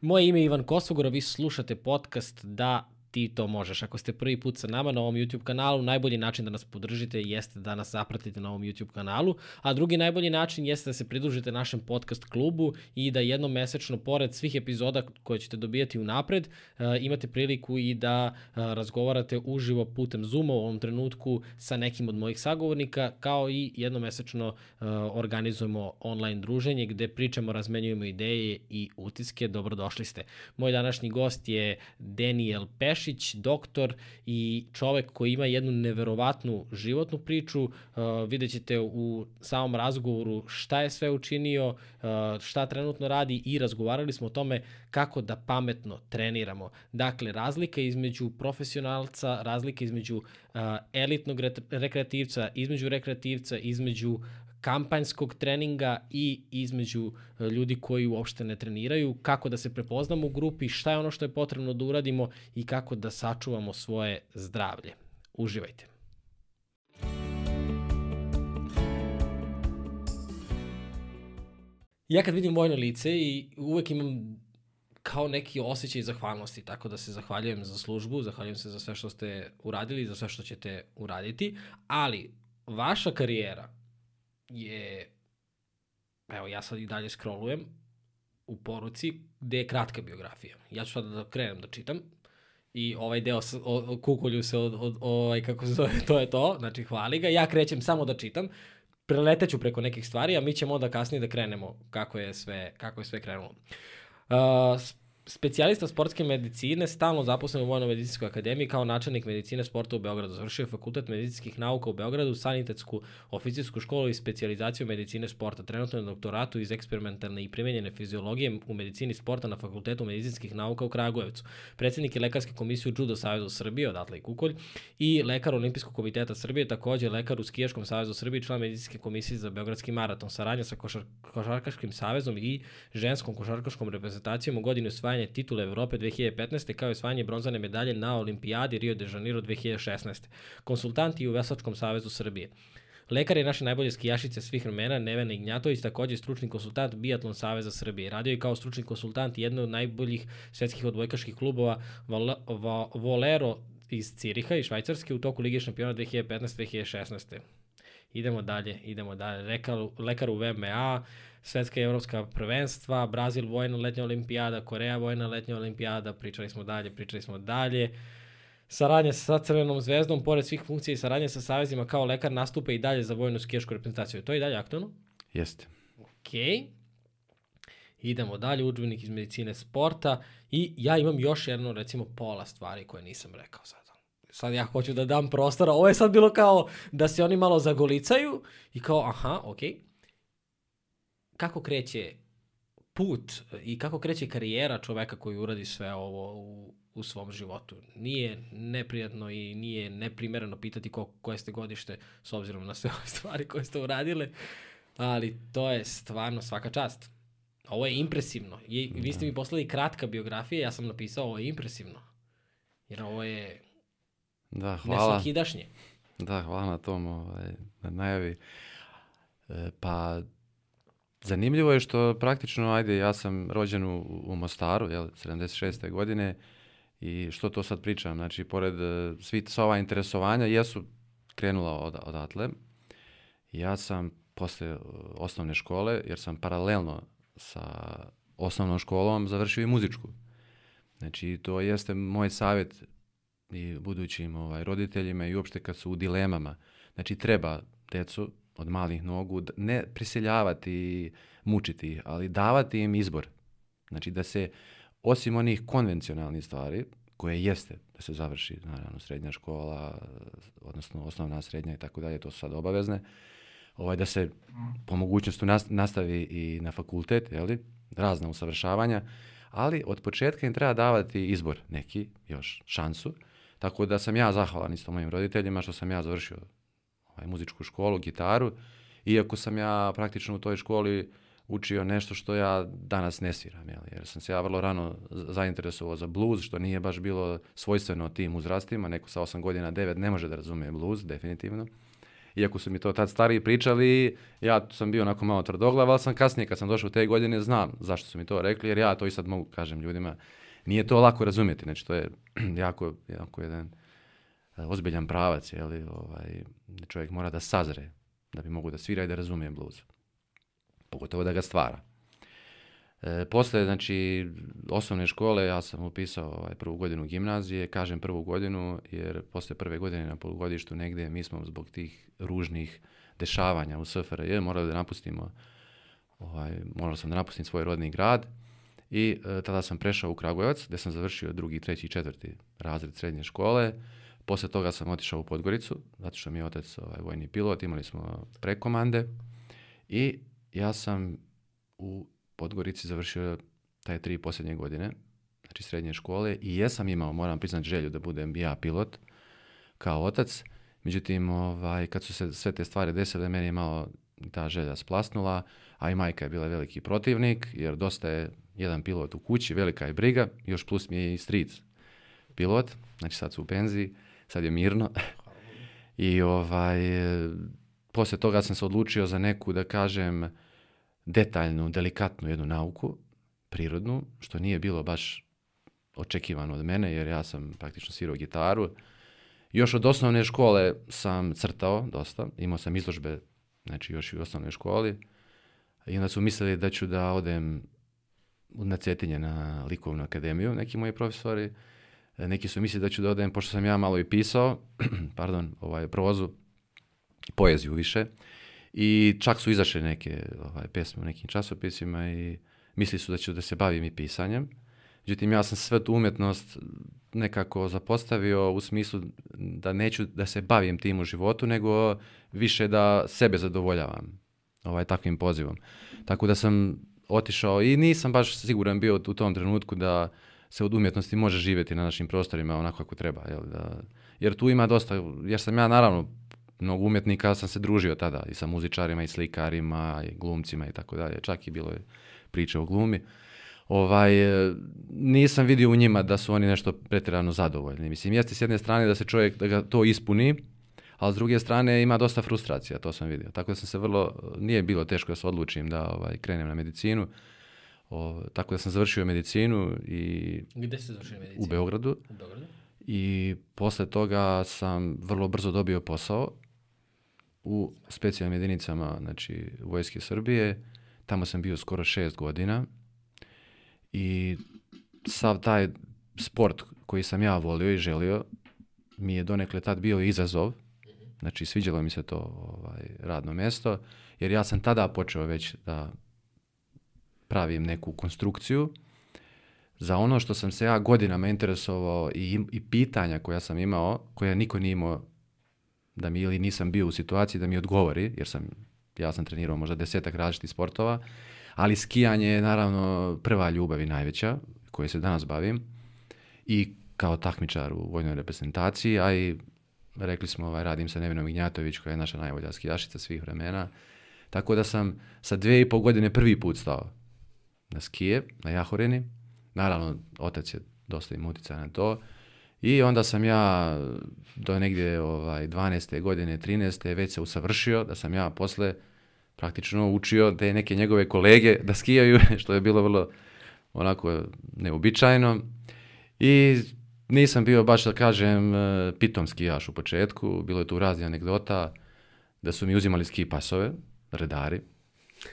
Moje ime je Ivan Kosogor, vi slušate podcast Da ti to možeš. Ako ste prvi put sa nama na ovom YouTube kanalu, najbolji način da nas podržite jeste da nas zapratite na ovom YouTube kanalu, a drugi najbolji način jeste da se pridružite našem podcast klubu i da jednom mesečno, pored svih epizoda koje ćete dobijati unapred, eh, imate priliku i da eh, razgovarate uživo putem Zooma u ovom trenutku sa nekim od mojih sagovornika, kao i jednomesečno eh, organizujemo online druženje gde pričamo, razmenjujemo ideje i utiske. Dobrodošli ste. Moj današnji gost je Daniel Peš, Ješić, doktor i čovek koji ima jednu neverovatnu životnu priču. Uh, vidjet ćete u samom razgovoru šta je sve učinio, uh, šta trenutno radi i razgovarali smo o tome kako da pametno treniramo. Dakle, razlika između profesionalca, razlika između uh, elitnog rekreativca, između rekreativca, između kampanjskog treninga i između e, ljudi koji uopšte ne treniraju, kako da se prepoznamo u grupi, šta je ono što je potrebno da uradimo i kako da sačuvamo svoje zdravlje. Uživajte! Ja kad vidim vojno lice i uvek imam kao neki osjećaj zahvalnosti, tako da se zahvaljujem za službu, zahvaljujem se za sve što ste uradili, za sve što ćete uraditi, ali vaša karijera je, evo ja sad i dalje scrollujem, u poruci gde je kratka biografija. Ja ću sada da krenem da čitam i ovaj deo sa, o, o kukolju se od, od ovaj, kako se zove, to je to, znači hvali ga. Ja krećem samo da čitam, preleteću preko nekih stvari, a mi ćemo onda kasnije da krenemo kako je sve, kako je sve krenulo. Uh, specijalista sportske medicine, stalno zaposlen u Vojno-medicinskoj akademiji kao načelnik medicine sporta u Beogradu. Završio je fakultet medicinskih nauka u Beogradu, sanitetsku oficijsku školu i specijalizaciju medicine sporta. Trenutno je na doktoratu iz eksperimentalne i primenjene fiziologije u medicini sporta na fakultetu medicinskih nauka u Kragujevcu. Predsednik je lekarske komisije u Judo Savjezu Srbije, odatle i Kukolj, i lekar Olimpijskog komiteta Srbije, takođe lekar u Skijaškom savezu Srbije, član medicinske komisije za Beogradski maraton. Saradnja sa košar, Košarkaškim savezom i ženskom košarkaškom reprezentacijom u godini osvajanja osvajanje titule Evrope 2015. kao i osvajanje bronzane medalje na Olimpijadi Rio de Janeiro 2016. Konsultanti u Veslačkom savezu Srbije. Lekar je naše najbolje skijašice svih vremena, Nevena Ignjatović, takođe stručni konsultant Biatlon Saveza Srbije. Radio je kao stručni konsultant jedne od najboljih svetskih odbojkaških klubova Volero iz Ciriha i Švajcarske u toku Lige šampiona 2015-2016. Idemo dalje, idemo dalje. Lekar, lekar u VMA, svetska i evropska prvenstva, Brazil vojna letnja olimpijada, Koreja vojna letnja olimpijada, pričali smo dalje, pričali smo dalje. Saradnja sa Crvenom zvezdom, pored svih funkcija i saradnja sa savezima kao lekar, nastupa i dalje za vojnu skijašku reprezentaciju. To je i dalje aktualno? Jeste. Okej. Okay. Idemo dalje, udžbenik iz medicine sporta i ja imam još jedno, recimo, pola stvari koje nisam rekao sad sad ja hoću da dam prostora. Ovo je sad bilo kao da se oni malo zagolicaju i kao aha, okej. Okay kako kreće put i kako kreće karijera čoveka koji uradi sve ovo u, u svom životu. Nije neprijatno i nije neprimereno pitati ko, koje ste godište s obzirom na sve ove stvari koje ste uradile, ali to je stvarno svaka čast. Ovo je impresivno. I, vi ste mi da. poslali kratka biografija, ja sam napisao ovo je impresivno. Jer ovo je da, hvala. nesvakidašnje. Da, hvala na tom ovaj, na najavi. E, pa Zanimljivo je što praktično, ajde, ja sam rođen u, u Mostaru, jel, 76. godine, i što to sad pričam, znači, pored e, svi, sva ova interesovanja, jesu krenula od, odatle. Ja sam posle e, osnovne škole, jer sam paralelno sa osnovnom školom završio i muzičku. Znači, to jeste moj savjet i budućim ovaj, roditeljima i uopšte kad su u dilemama. Znači, treba decu od malih nogu, ne prisiljavati i mučiti, ali davati im izbor. Znači da se, osim onih konvencionalnih stvari, koje jeste da se završi, naravno, srednja škola, odnosno osnovna, srednja i tako dalje, to su sad obavezne, ovaj, da se po mogućnosti nastavi i na fakultet, jeli, razna usavršavanja, ali od početka im treba davati izbor neki, još šansu, tako da sam ja zahvalan isto mojim roditeljima što sam ja završio muzičku školu, gitaru, iako sam ja praktično u toj školi učio nešto što ja danas ne sviram, jel? jer sam se ja vrlo rano zainteresovao za blues, što nije baš bilo svojstveno tim uzrastima, neko sa 8 godina 9 ne može da razume blues, definitivno. Iako su mi to tad stariji pričali, ja sam bio onako malo tvrdoglav, ali sam kasnije kad sam došao u te godine znam zašto su mi to rekli, jer ja to i sad mogu kažem ljudima. Nije to lako razumjeti, znači to je jako, jako jedan Eh, ozbiljan pravac, je li, ovaj, čovjek mora da sazre da bi mogu da svira i da razumije bluz. Pogotovo da ga stvara. E, posle, znači, osnovne škole ja sam upisao ovaj, prvu godinu gimnazije, kažem prvu godinu jer posle prve godine na polugodištu negde mi smo zbog tih ružnih dešavanja u SFRJ morali da napustimo, ovaj, morao sam da napustim svoj rodni grad i e, tada sam prešao u Kragujevac gde sam završio drugi, treći četvrti razred srednje škole. Posle toga sam otišao u Podgoricu, zato što mi je otac ovaj, vojni pilot, imali smo prekomande i ja sam u Podgorici završio taj tri poslednje godine, znači srednje škole i jesam imao, moram priznati, želju da budem ja pilot kao otac, međutim, ovaj, kad su se sve te stvari desile, meni je malo ta želja splasnula, a i majka je bila veliki protivnik, jer dosta je jedan pilot u kući, velika je briga, još plus mi je i stric pilot, znači sad su u penziji, sad je mirno. I ovaj, posle toga sam se odlučio za neku, da kažem, detaljnu, delikatnu jednu nauku, prirodnu, što nije bilo baš očekivano od mene, jer ja sam praktično svirao gitaru. Još od osnovne škole sam crtao dosta, imao sam izložbe, znači još i u osnovnoj školi. I onda su mislili da ću da odem na Cetinje na likovnu akademiju, neki moji profesori neki su mislili da ću da dodajem, pošto sam ja malo i pisao, pardon, ovaj, prozu, poeziju više, i čak su izašle neke ovaj, pesme u nekim časopisima i mislili su da ću da se bavim i pisanjem. Međutim, ja sam sve tu umetnost nekako zapostavio u smislu da neću da se bavim tim u životu, nego više da sebe zadovoljavam ovaj, takvim pozivom. Tako da sam otišao i nisam baš siguran bio u tom trenutku da uh, se od umjetnosti može živjeti na našim prostorima onako kako treba. Jel, da, jer tu ima dosta, jer sam ja naravno mnogo umjetnika sam se družio tada i sa muzičarima i slikarima i glumcima i tako dalje. Čak i bilo je priče o glumi. Ovaj, e, nisam vidio u njima da su oni nešto pretjerano zadovoljni. Mislim, jeste s jedne strane da se čovjek, da ga to ispuni, ali s druge strane ima dosta frustracija, to sam vidio. Tako da sam se vrlo, nije bilo teško da se odlučim da ovaj, krenem na medicinu. O, tako da sam završio medicinu i... Gde ste završili medicinu? U Beogradu. U Beogradu. I posle toga sam vrlo brzo dobio posao u specijalnim jedinicama znači, Vojske Srbije. Tamo sam bio skoro šest godina i sav taj sport koji sam ja volio i želio mi je donekle tad bio izazov. Mhm. Znači, sviđalo mi se to ovaj, radno mesto, jer ja sam tada počeo već da pravim neku konstrukciju za ono što sam se ja godinama interesovao i, i pitanja koja sam imao, koja niko nije imao da mi ili nisam bio u situaciji da mi odgovori, jer sam, ja sam trenirao možda desetak različitih sportova, ali skijanje je naravno prva ljubav i najveća koje se danas bavim i kao takmičar u vojnoj reprezentaciji, a i rekli smo, ovaj, radim sa Nevinom Ignjatović koja je naša najbolja skijašica svih vremena, tako da sam sa dve i pol godine prvi put stao na skije, na Jahorini. Naravno, otac je dosta im utjecaja na to. I onda sam ja do negdje ovaj, 12. godine, 13. već se usavršio, da sam ja posle praktično učio te neke njegove kolege da skijaju, što je bilo vrlo onako neobičajno. I nisam bio baš da kažem e, pitom skijaš u početku, bilo je tu raznih anegdota da su mi uzimali ski pasove, redari,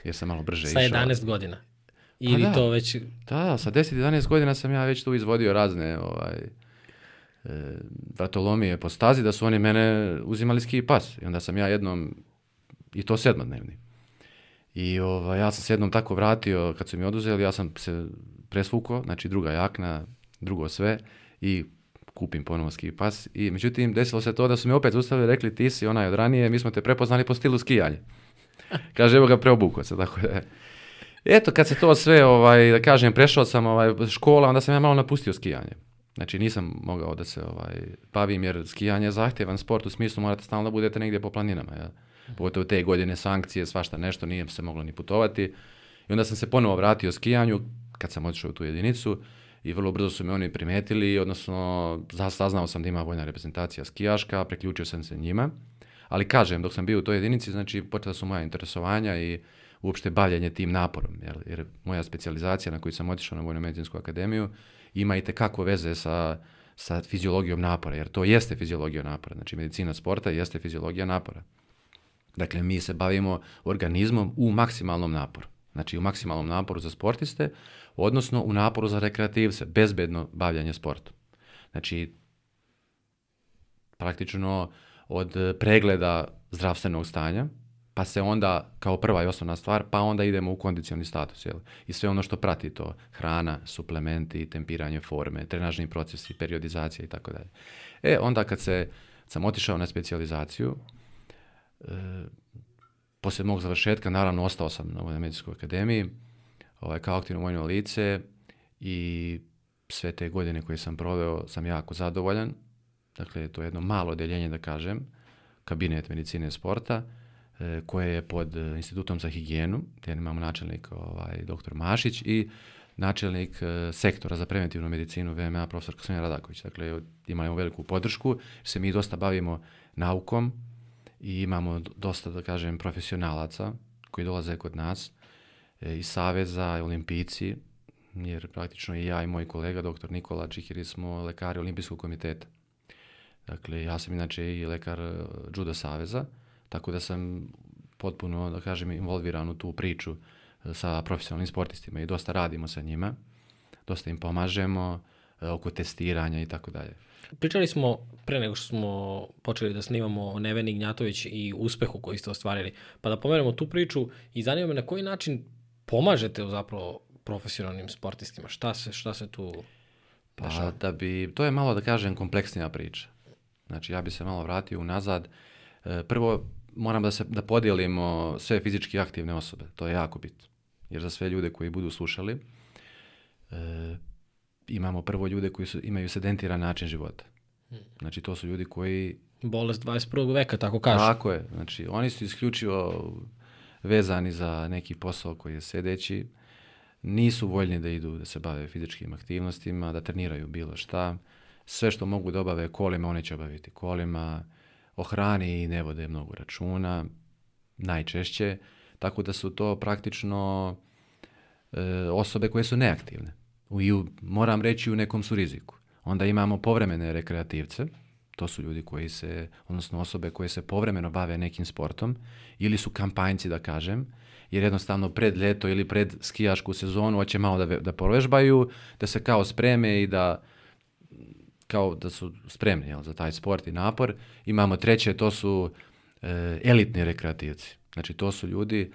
jer sam malo brže išao. Sa 11 godina? Pa Ili pa da, to već... Da, da, sa 10-11 godina sam ja već tu izvodio razne ovaj, e, vratolomije po stazi da su oni mene uzimali ski pas. I onda sam ja jednom, i to sedmodnevni. I ovaj, ja sam se jednom tako vratio kad su mi oduzeli, ja sam se presvuko, znači druga jakna, drugo sve i kupim ponovo ski pas. I međutim, desilo se to da su mi opet ustavili rekli ti si onaj od ranije, mi smo te prepoznali po stilu skijanja. Kaže, evo ga preobukao se, tako da Eto, kad se to sve, ovaj, da kažem, prešao sam ovaj, škola, onda sam ja malo napustio skijanje. Znači nisam mogao da se ovaj, bavim jer skijanje je zahtevan sport, u smislu morate stalno da budete negdje po planinama. Ja? Pogotovo te godine sankcije, svašta nešto, nije se moglo ni putovati. I onda sam se ponovo vratio skijanju kad sam otišao u tu jedinicu i vrlo brzo su me oni primetili, odnosno saznao sam da ima vojna reprezentacija skijaška, preključio sam se njima. Ali kažem, dok sam bio u toj jedinici, znači počela su moja interesovanja i uopšte bavljanje tim naporom, jer, jer moja specijalizacija na koju sam otišao na Vojno-medicinsku akademiju ima i tekako veze sa, sa fiziologijom napora, jer to jeste fiziologija napora, znači medicina sporta jeste fiziologija napora. Dakle, mi se bavimo organizmom u maksimalnom naporu. Znači u maksimalnom naporu za sportiste, odnosno u naporu za rekreativce, bezbedno bavljanje sportom. Znači, praktično od pregleda zdravstvenog stanja, pa se onda kao prva i osnovna stvar, pa onda idemo u kondicioni status. Jel? I sve ono što prati to, hrana, suplementi, tempiranje forme, trenažni procesi, periodizacija i tako dalje. E, onda kad se, sam otišao na specijalizaciju, e, posle mog završetka, naravno, ostao sam na Vojnoj medicinskoj akademiji, ovaj, kao aktivno vojno lice i sve te godine koje sam proveo sam jako zadovoljan. Dakle, to je jedno malo deljenje, da kažem, kabinet medicine i sporta E, koje je pod e, Institutom za higijenu, jer imamo načelnik ovaj, doktor Mašić i načelnik e, sektora za preventivnu medicinu VMA profesor Kasimir Radaković. Dakle, imamo veliku podršku, se mi dosta bavimo naukom i imamo dosta, da kažem, profesionalaca koji dolaze kod nas i Saveza, i jer praktično i ja i moj kolega, doktor Nikola Čihiri, smo lekari Olimpijskog komiteta. Dakle, ja sam inače i lekar Judo Saveza, tako da sam potpuno, da kažem, involviran u tu priču e, sa profesionalnim sportistima i dosta radimo sa njima, dosta im pomažemo e, oko testiranja i tako dalje. Pričali smo pre nego što smo počeli da snimamo o Neveni Gnjatović i uspehu koji ste ostvarili, pa da pomerimo tu priču i zanima me na koji način pomažete zapravo profesionalnim sportistima, šta se, šta se tu pa dešava? Pa da bi, to je malo da kažem kompleksnija priča. Znači ja bi se malo vratio unazad. E, prvo, moram da, se, da podijelimo sve fizički aktivne osobe. To je jako bitno. Jer za sve ljude koji budu slušali, e, imamo prvo ljude koji su, imaju sedentiran način života. Znači to su ljudi koji... Bolest 21. veka, tako kažu. Tako je. Znači oni su isključivo vezani za neki posao koji je sedeći, nisu voljni da idu da se bave fizičkim aktivnostima, da treniraju bilo šta. Sve što mogu da obave kolima, oni će obaviti kolima o hrani ne vode mnogo računa, najčešće, tako da su to praktično e, osobe koje su neaktivne. I u, moram reći u nekom su riziku. Onda imamo povremene rekreativce, to su ljudi koji se, odnosno osobe koje se povremeno bave nekim sportom ili su kampanjci da kažem, jer jednostavno pred leto ili pred skijašku sezonu hoće malo da, da povežbaju, da se kao spreme i da kao da su spremni jel, za taj sport i napor. Imamo treće, to su e, elitni rekreativci. Znači to su ljudi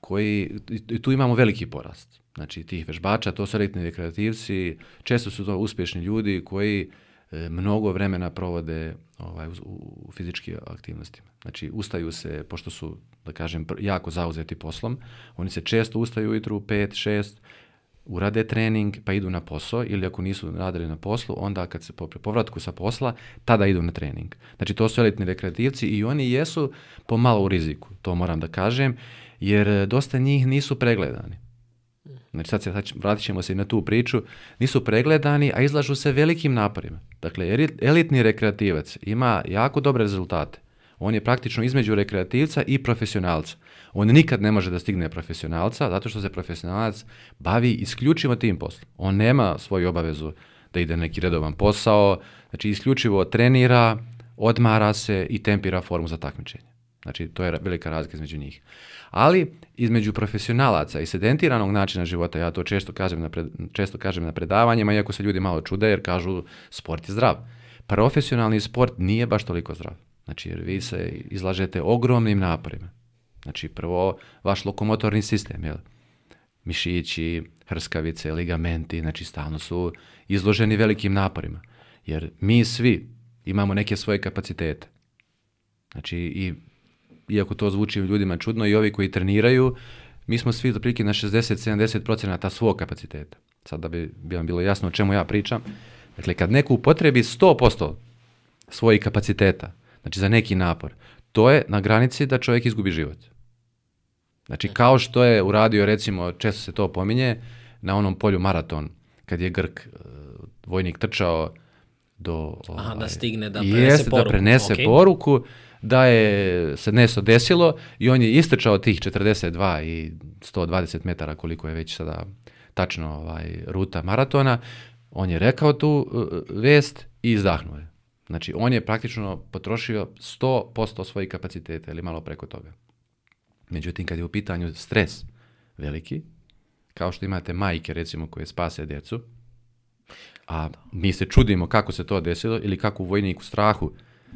koji, i tu imamo veliki porast. Znači tih vežbača, to su elitni rekreativci, često su to uspješni ljudi koji e, mnogo vremena provode ovaj, u, u fizičkim aktivnostima. Znači ustaju se, pošto su, da kažem, jako zauzeti poslom, oni se često ustaju ujutru u 5, 6, urade trening pa idu na posao ili ako nisu radili na poslu, onda kad se popre povratku sa posla, tada idu na trening. Znači to su elitni rekreativci i oni jesu pomalo u riziku, to moram da kažem, jer e, dosta njih nisu pregledani. Znači sad, se, sad vratit ćemo se i na tu priču, nisu pregledani, a izlažu se velikim naporima. Dakle, elitni rekreativac ima jako dobre rezultate. On je praktično između rekreativca i profesionalca on nikad ne može da stigne profesionalca, zato što se profesionalac bavi isključivo tim poslom. On nema svoju obavezu da ide neki redovan posao, znači isključivo trenira, odmara se i tempira formu za takmičenje. Znači, to je velika razlika između njih. Ali, između profesionalaca i sedentiranog načina života, ja to često kažem na, pred, često kažem na predavanjima, iako se ljudi malo čude jer kažu sport je zdrav. Profesionalni sport nije baš toliko zdrav. Znači, jer vi se izlažete ogromnim naporima. Znači prvo vaš lokomotorni sistem, jel? mišići, hrskavice, ligamenti, znači stalno su izloženi velikim naporima. Jer mi svi imamo neke svoje kapacitete. Znači i iako to zvuči ljudima čudno i ovi koji treniraju, mi smo svi otprilike na 60-70% svog kapaciteta. Sad da bi, bi vam bilo jasno o čemu ja pričam. Dakle, kad neko upotrebi 100% svojih kapaciteta, znači za neki napor, to je na granici da čovjek izgubi život. Znači, kao što je uradio, recimo, često se to pominje, na onom polju maraton, kad je Grk, e, vojnik, trčao do... Ovaj, Aha, da ovaj, stigne, da prenese jeste, da poruku. da prenese okay. poruku, da je se nešto desilo i on je istrčao tih 42 i 120 metara koliko je već sada tačno ovaj, ruta maratona, on je rekao tu e, vest i izdahnuo je. Znači, on je praktično potrošio 100% svojih kapaciteta ili malo preko toga. Međutim, kad je u pitanju stres veliki, kao što imate majke, recimo, koje spase decu, a mi se čudimo kako se to desilo ili kako u vojniku strahu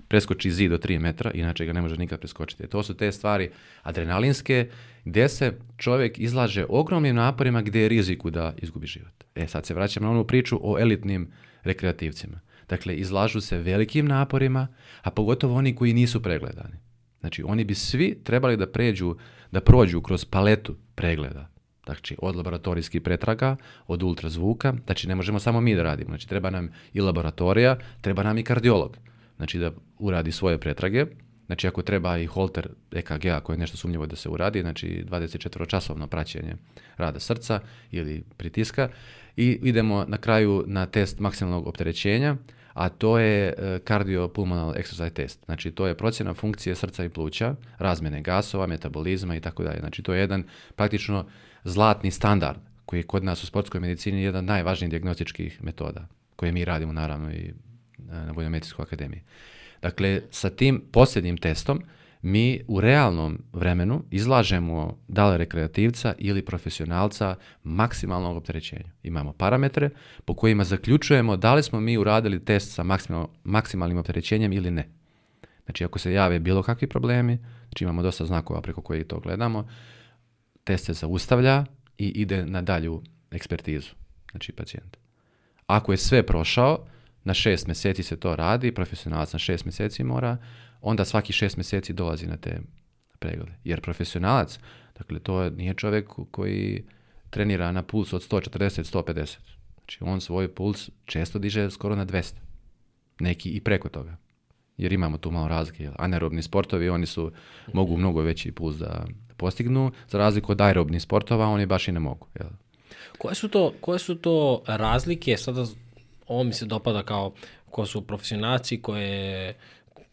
preskoči zid do 3 metra, inače ga ne može nikad preskočiti. E, to su te stvari adrenalinske gde se čovek izlaže ogromnim naporima gde je riziku da izgubi život. E sad se vraćam na onu priču o elitnim rekreativcima. Dakle, izlažu se velikim naporima, a pogotovo oni koji nisu pregledani. Znači, oni bi svi trebali da pređu, da prođu kroz paletu pregleda. Znači, od laboratorijskih pretraga, od ultrazvuka, znači ne možemo samo mi da radimo. Znači, treba nam i laboratorija, treba nam i kardiolog. Znači, da uradi svoje pretrage. Znači, ako treba i holter EKG, a ako je nešto sumnjivo da se uradi, znači 24-časovno praćenje rada srca ili pritiska. I idemo na kraju na test maksimalnog opterećenja, a to je e, kardiopulmonal exercise test. Znači to je procjena funkcije srca i pluća, razmjene gasova, metabolizma i tako dalje. Znači to je jedan praktično zlatni standard koji je kod nas u sportskoj medicini jedan od najvažnijih dijagnostičkih metoda koje mi radimo naravno i e, na Vojnoj medicinskoj akademiji. Dakle, sa tim posljednjim testom mi u realnom vremenu izlažemo da li rekreativca ili profesionalca maksimalnog opterećenja. Imamo parametre po kojima zaključujemo da li smo mi uradili test sa maksimal, maksimalnim opterećenjem ili ne. Znači ako se jave bilo kakvi problemi, znači imamo dosta znakova preko kojih to gledamo, test se zaustavlja i ide na dalju ekspertizu, znači pacijenta. Ako je sve prošao, na šest meseci se to radi, profesionalac na šest meseci mora, onda svaki šest meseci dolazi na te preglede. Jer profesionalac, dakle to nije čovjek koji trenira na puls od 140, 150. Znači on svoj puls često diže skoro na 200. Neki i preko toga. Jer imamo tu malo razlike. Anaerobni sportovi, oni su, mogu mnogo veći puls da postignu, za razliku od aerobnih sportova, oni baš i ne mogu. Jel? Koje su to, koje su to razlike, sada ovo mi se dopada kao ko su profesionalci, ko je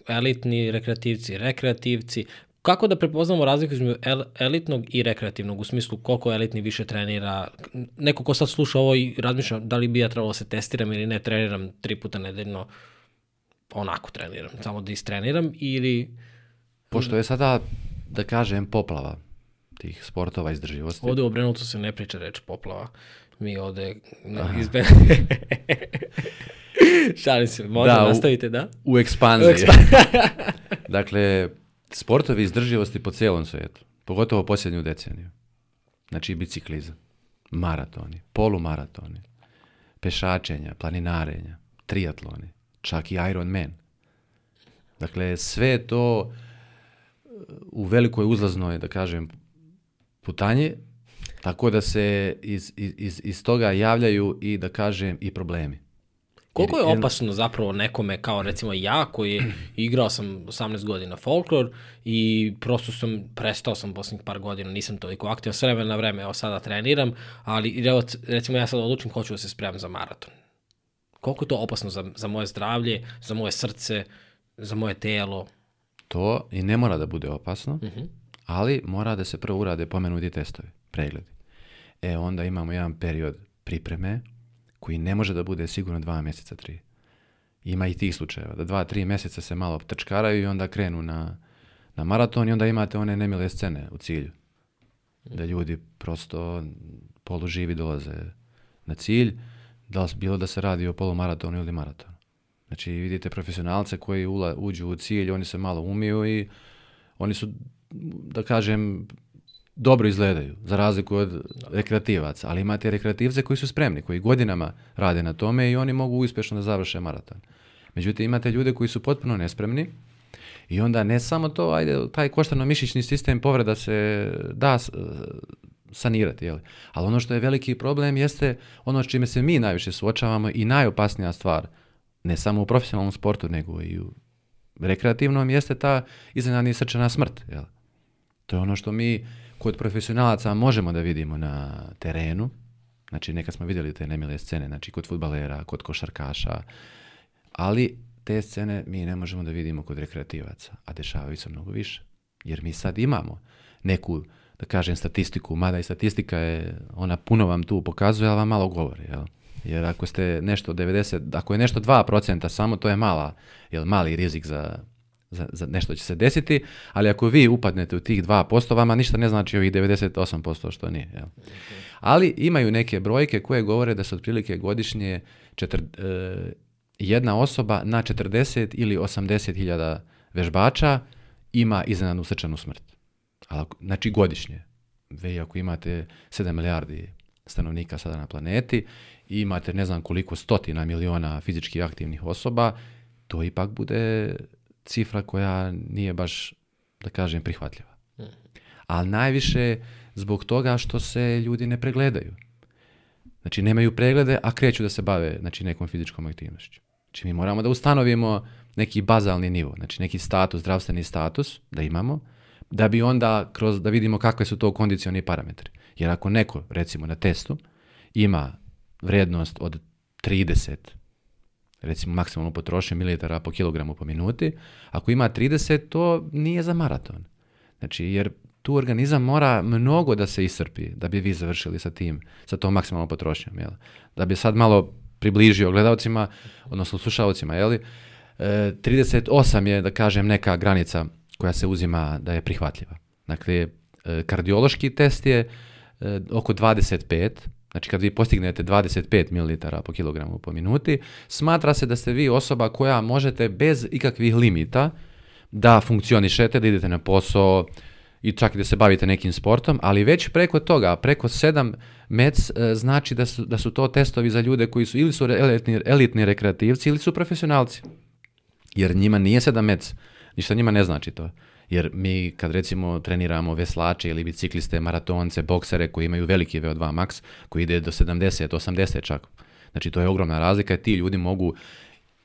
elitni rekreativci, rekreativci, kako da prepoznamo razliku između elitnog i rekreativnog, u smislu koliko elitni više trenira, neko ko sad sluša ovo i razmišlja da li bi ja trebalo da se testiram ili ne, treniram tri puta nedeljno, onako treniram, samo da istreniram ili... Pošto je sada, da kažem, poplava tih sportova izdrživosti. Ovde u Obrenovcu se ne priča reč poplava mi ovde izbe... Šalim se, možda da, nastavite, da? U ekspanziji. U ekspanziji. dakle, sportovi izdrživosti po celom svetu, pogotovo posljednju deceniju. Znači biciklizam, maratoni, polumaratoni, pešačenja, planinarenja, triatloni, čak i Ironman. Dakle, sve to e, u velikoj uzlaznoj, da kažem, putanje Tako da se iz, iz, iz toga javljaju i da kažem i problemi. Koliko je opasno zapravo nekome kao recimo ja koji je igrao sam 18 godina folklor i prosto sam prestao sam poslednjih par godina, nisam toliko aktivan, s vremena na vreme, evo sada treniram, ali evo, recimo ja sad odlučim hoću da se spremam za maraton. Koliko je to opasno za, za moje zdravlje, za moje srce, za moje telo? To i ne mora da bude opasno. Uh mhm. -huh ali mora da se prvo urade pomenuti testovi, pregledi. E onda imamo jedan period pripreme koji ne može da bude sigurno dva mjeseca, tri. Ima i tih slučajeva, da dva, tri mjeseca se malo trčkaraju i onda krenu na, na maraton i onda imate one nemile scene u cilju. Da ljudi prosto poluživi dolaze na cilj, da li bilo da se radi o polumaratonu ili maratonu. Znači vidite profesionalce koji ula, uđu u cilj, oni se malo umiju i oni su da kažem, dobro izgledaju, za razliku od rekreativaca, ali imate rekreativce koji su spremni, koji godinama rade na tome i oni mogu uspešno da završe maraton. Međutim, imate ljude koji su potpuno nespremni i onda ne samo to, ajde, taj koštano-mišićni sistem povreda se da e, sanirati, jel? ali ono što je veliki problem jeste ono s čime se mi najviše suočavamo i najopasnija stvar, ne samo u profesionalnom sportu, nego i u rekreativnom, jeste ta iznenadni srčana smrt. Jel? To je ono što mi kod profesionalaca možemo da vidimo na terenu. Znači, nekad smo videli te nemile scene, znači kod futbalera, kod košarkaša, ali te scene mi ne možemo da vidimo kod rekreativaca, a dešavaju se mnogo više. Jer mi sad imamo neku, da kažem, statistiku, mada i statistika je, ona puno vam tu pokazuje, ali vam malo govori, jel? Jer ako ste nešto 90, ako je nešto 2% samo, to je mala, jel, mali rizik za za, za nešto će se desiti, ali ako vi upadnete u tih 2%, vama ništa ne znači ovih 98% što nije. Jel? Ali imaju neke brojke koje govore da se otprilike godišnje četiri, eh, jedna osoba na 40 ili 80 hiljada vežbača ima iznenadnu srčanu smrt. Ali, znači godišnje. Ve ako imate 7 milijardi stanovnika sada na planeti i imate ne znam koliko stotina miliona fizički aktivnih osoba, to ipak bude cifra koja nije baš, da kažem, prihvatljiva. Mhm. Ali najviše zbog toga što se ljudi ne pregledaju. Znači, nemaju preglede, a kreću da se bave znači, nekom fizičkom aktivnošću. Znači, mi moramo da ustanovimo neki bazalni nivo, znači neki status, zdravstveni status da imamo, da bi onda kroz, da vidimo kakve su to kondicioni parametri. Jer ako neko, recimo na testu, ima vrednost od 30 recimo maksimalno potroši mililitara po kilogramu po minuti, ako ima 30, to nije za maraton. Znači, jer tu organizam mora mnogo da se iscrpi da bi vi završili sa tim, sa tom maksimalnom potrošnjom, jel? Da bi sad malo približio gledalcima, odnosno slušalcima, jeli? E, 38 je, da kažem, neka granica koja se uzima da je prihvatljiva. Dakle, e, kardiološki test je e, oko 25, Znači kad vi postignete 25 ml po kilogramu po minuti, smatra se da ste vi osoba koja možete bez ikakvih limita da funkcionišete, da idete na posao i čak i da se bavite nekim sportom, ali već preko toga, preko 7 mec eh, znači da su, da su to testovi za ljude koji su ili su elitni, elitni rekreativci ili su profesionalci. Jer njima nije 7 mec, ništa njima ne znači to jer mi kad recimo treniramo veslače ili bicikliste, maratonce, boksere koji imaju veliki VO2 max, koji ide do 70, 80 čak, znači to je ogromna razlika i ti ljudi mogu,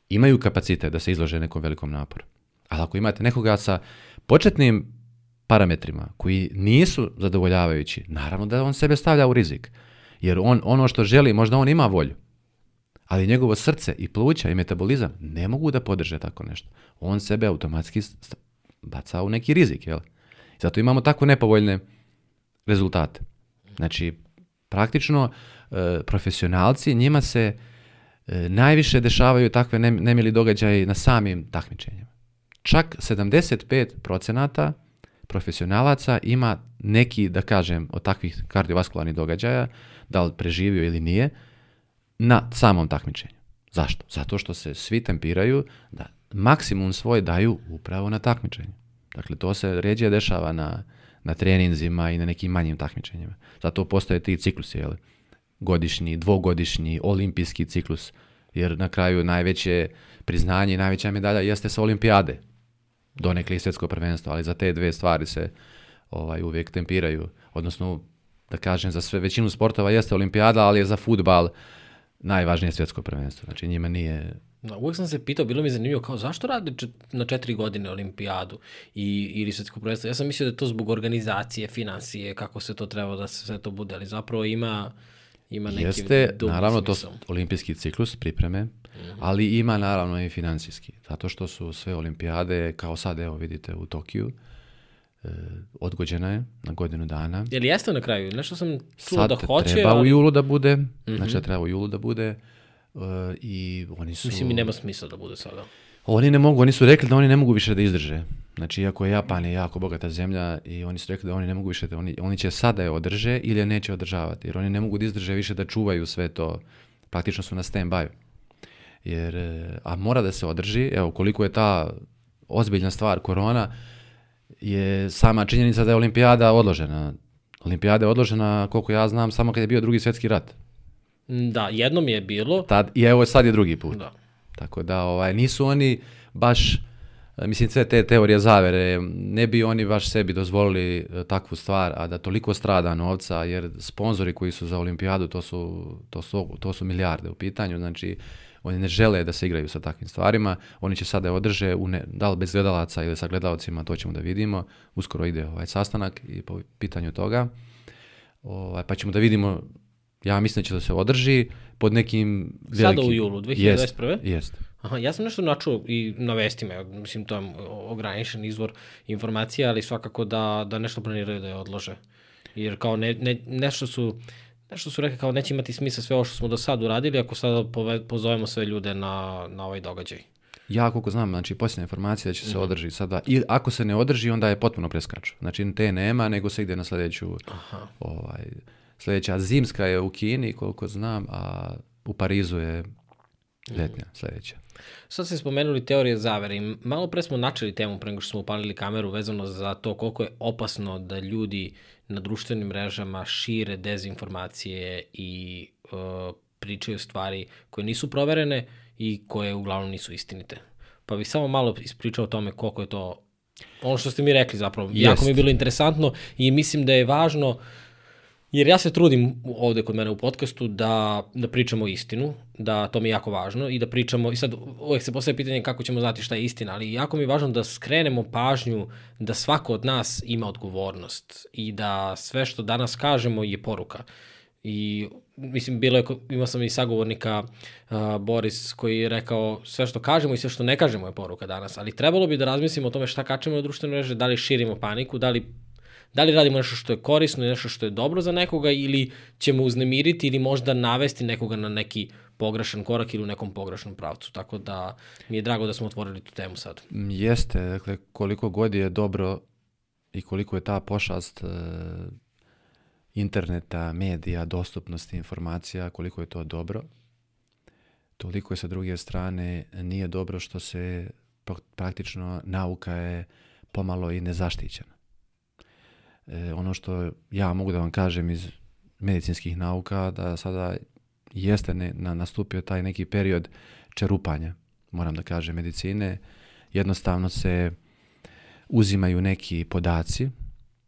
imaju kapacitet da se izlože nekom velikom naporu. Ali ako imate nekoga sa početnim parametrima koji nisu zadovoljavajući, naravno da on sebe stavlja u rizik. Jer on ono što želi, možda on ima volju, ali njegovo srce i pluća i metabolizam ne mogu da podrže tako nešto. On sebe automatski baca u neki rizik, jel? Zato imamo tako nepovoljne rezultate. Znači, praktično, e, profesionalci, njima se e, najviše dešavaju takve nemili događaje na samim takmičenjima. Čak 75 profesionalaca ima neki, da kažem, od takvih kardiovaskularnih događaja, da li preživio ili nije, na samom takmičenju. Zašto? Zato što se svi tempiraju da maksimum svoj daju upravo na takmičenju. Dakle, to se ređe dešava na, na treninzima i na nekim manjim takmičenjima. Zato postoje ti ciklusi, jel? godišnji, dvogodišnji, olimpijski ciklus, jer na kraju najveće priznanje i najveća medalja jeste sa olimpijade, donekle i svjetsko prvenstvo, ali za te dve stvari se ovaj uvijek tempiraju, odnosno da kažem za sve većinu sportova jeste olimpijada, ali je za futbal najvažnije svjetsko prvenstvo. Znači njima nije Da, Uvijek sam se pitao, bilo mi je zanimljivo, kao zašto rade čet, na četiri godine olimpijadu i, ili svetsko prvenstvo? Ja sam mislio da je to zbog organizacije, financije, kako se to treba da se sve to bude, ali zapravo ima, ima neki Jeste, naravno, smisl. to olimpijski ciklus pripreme, mm -hmm. ali ima naravno i financijski, zato što su sve olimpijade, kao sad, evo vidite, u Tokiju, e, odgođena je na godinu dana. Je jeste na kraju? Nešto sam čuo da hoće, treba ali... u julu da bude, mm -hmm. znači da treba u julu da bude, Uh, I oni su... Mislim i nema smisla da bude sada. Oni ne mogu, oni su rekli da oni ne mogu više da izdrže. Znači, iako je Japan je jako bogata zemlja i oni su rekli da oni ne mogu više da, oni, oni će sada je održe ili je neće održavati, jer oni ne mogu da izdrže više da čuvaju sve to, praktično su na stand-by. Jer, e, a mora da se održi, evo, koliko je ta ozbiljna stvar korona, je sama činjenica da je olimpijada odložena. Olimpijada je odložena, koliko ja znam, samo kad je bio drugi svetski rat. Da, jednom je bilo. Tad, I evo sad je drugi put. Da. Tako da ovaj, nisu oni baš, eh, mislim sve te teorije zavere, ne bi oni baš sebi dozvolili eh, takvu stvar, a da toliko strada novca, jer sponzori koji su za olimpijadu, to su, to su, to su milijarde u pitanju, znači oni ne žele da se igraju sa takvim stvarima, oni će sada da održe, u ne, da li bez gledalaca ili sa gledalcima, to ćemo da vidimo, uskoro ide ovaj sastanak i po pitanju toga, ovaj, pa ćemo da vidimo Ja mislim da će da se održi pod nekim velikim... Sada u julu 2021. Jeste. Aha, ja sam nešto načuo i na vestima, mislim to je ograničen izvor informacija, ali svakako da, da nešto planiraju da je odlože. Jer kao ne, ne, nešto su nešto su rekli kao neće imati smisla sve ovo što smo do sada uradili ako sada pozovemo sve ljude na, na ovaj događaj. Ja koliko znam, znači posljedna informacija da će se mhm. održi sada. I ako se ne održi, onda je potpuno preskaču. Znači te nema, nego se ide na sledeću, Aha. ovaj, sljedeća. Zimska je u Kini, koliko znam, a u Parizu je letnja mm. sljedeća. Sad ste spomenuli teorije zavere i malo pre smo načeli temu pre nego što smo upalili kameru vezano za to koliko je opasno da ljudi na društvenim mrežama šire dezinformacije i uh, pričaju stvari koje nisu proverene i koje uglavnom nisu istinite. Pa bih samo malo ispričao o tome koliko je to ono što ste mi rekli zapravo. Jest. Jako mi je bilo interesantno i mislim da je važno Jer ja se trudim ovde kod mene u podcastu da, da pričamo istinu, da to mi je jako važno i da pričamo, i sad uvek se postaje pitanje kako ćemo znati šta je istina, ali jako mi je važno da skrenemo pažnju da svako od nas ima odgovornost i da sve što danas kažemo je poruka. I mislim, bilo je, imao sam i sagovornika uh, Boris koji je rekao sve što kažemo i sve što ne kažemo je poruka danas, ali trebalo bi da razmislimo o tome šta kačemo na društvene mreže, da li širimo paniku, da li da li radimo nešto što je korisno i nešto što je dobro za nekoga ili ćemo uznemiriti ili možda navesti nekoga na neki pogrešan korak ili u nekom pogrešnom pravcu. Tako da mi je drago da smo otvorili tu temu sad. Mm, jeste, dakle, koliko god je dobro i koliko je ta pošast e, interneta, medija, dostupnosti informacija, koliko je to dobro, toliko je sa druge strane nije dobro što se praktično nauka je pomalo i nezaštićena e, ono što ja mogu da vam kažem iz medicinskih nauka da sada jeste ne, na, nastupio taj neki period čerupanja, moram da kažem, medicine. Jednostavno se uzimaju neki podaci,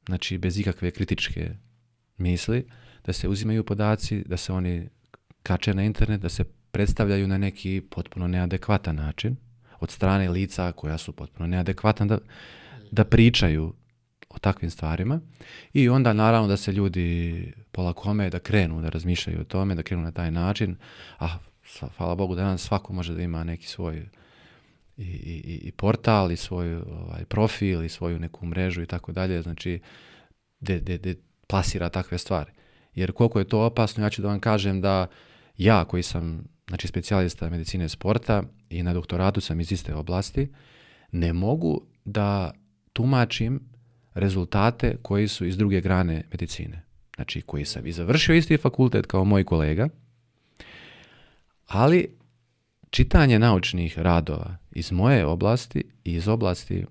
znači bez ikakve kritičke misli, da se uzimaju podaci, da se oni kače na internet, da se predstavljaju na neki potpuno neadekvatan način od strane lica koja su potpuno neadekvatna da, da pričaju takvim stvarima i onda naravno da se ljudi polakome da krenu da razmišljaju o tome, da krenu na taj način, a hvala Bogu da jedan svako može da ima neki svoj i, i, i portal i svoj ovaj, profil i svoju neku mrežu i tako dalje, znači de, de, de plasira takve stvari. Jer koliko je to opasno, ja ću da vam kažem da ja koji sam znači specijalista medicine sporta i na doktoratu sam iz iste oblasti, ne mogu da tumačim rezultate koji su iz druge grane medicine. Znači koji sam i završio isti fakultet kao moj kolega, ali čitanje naučnih radova iz moje oblasti i iz oblasti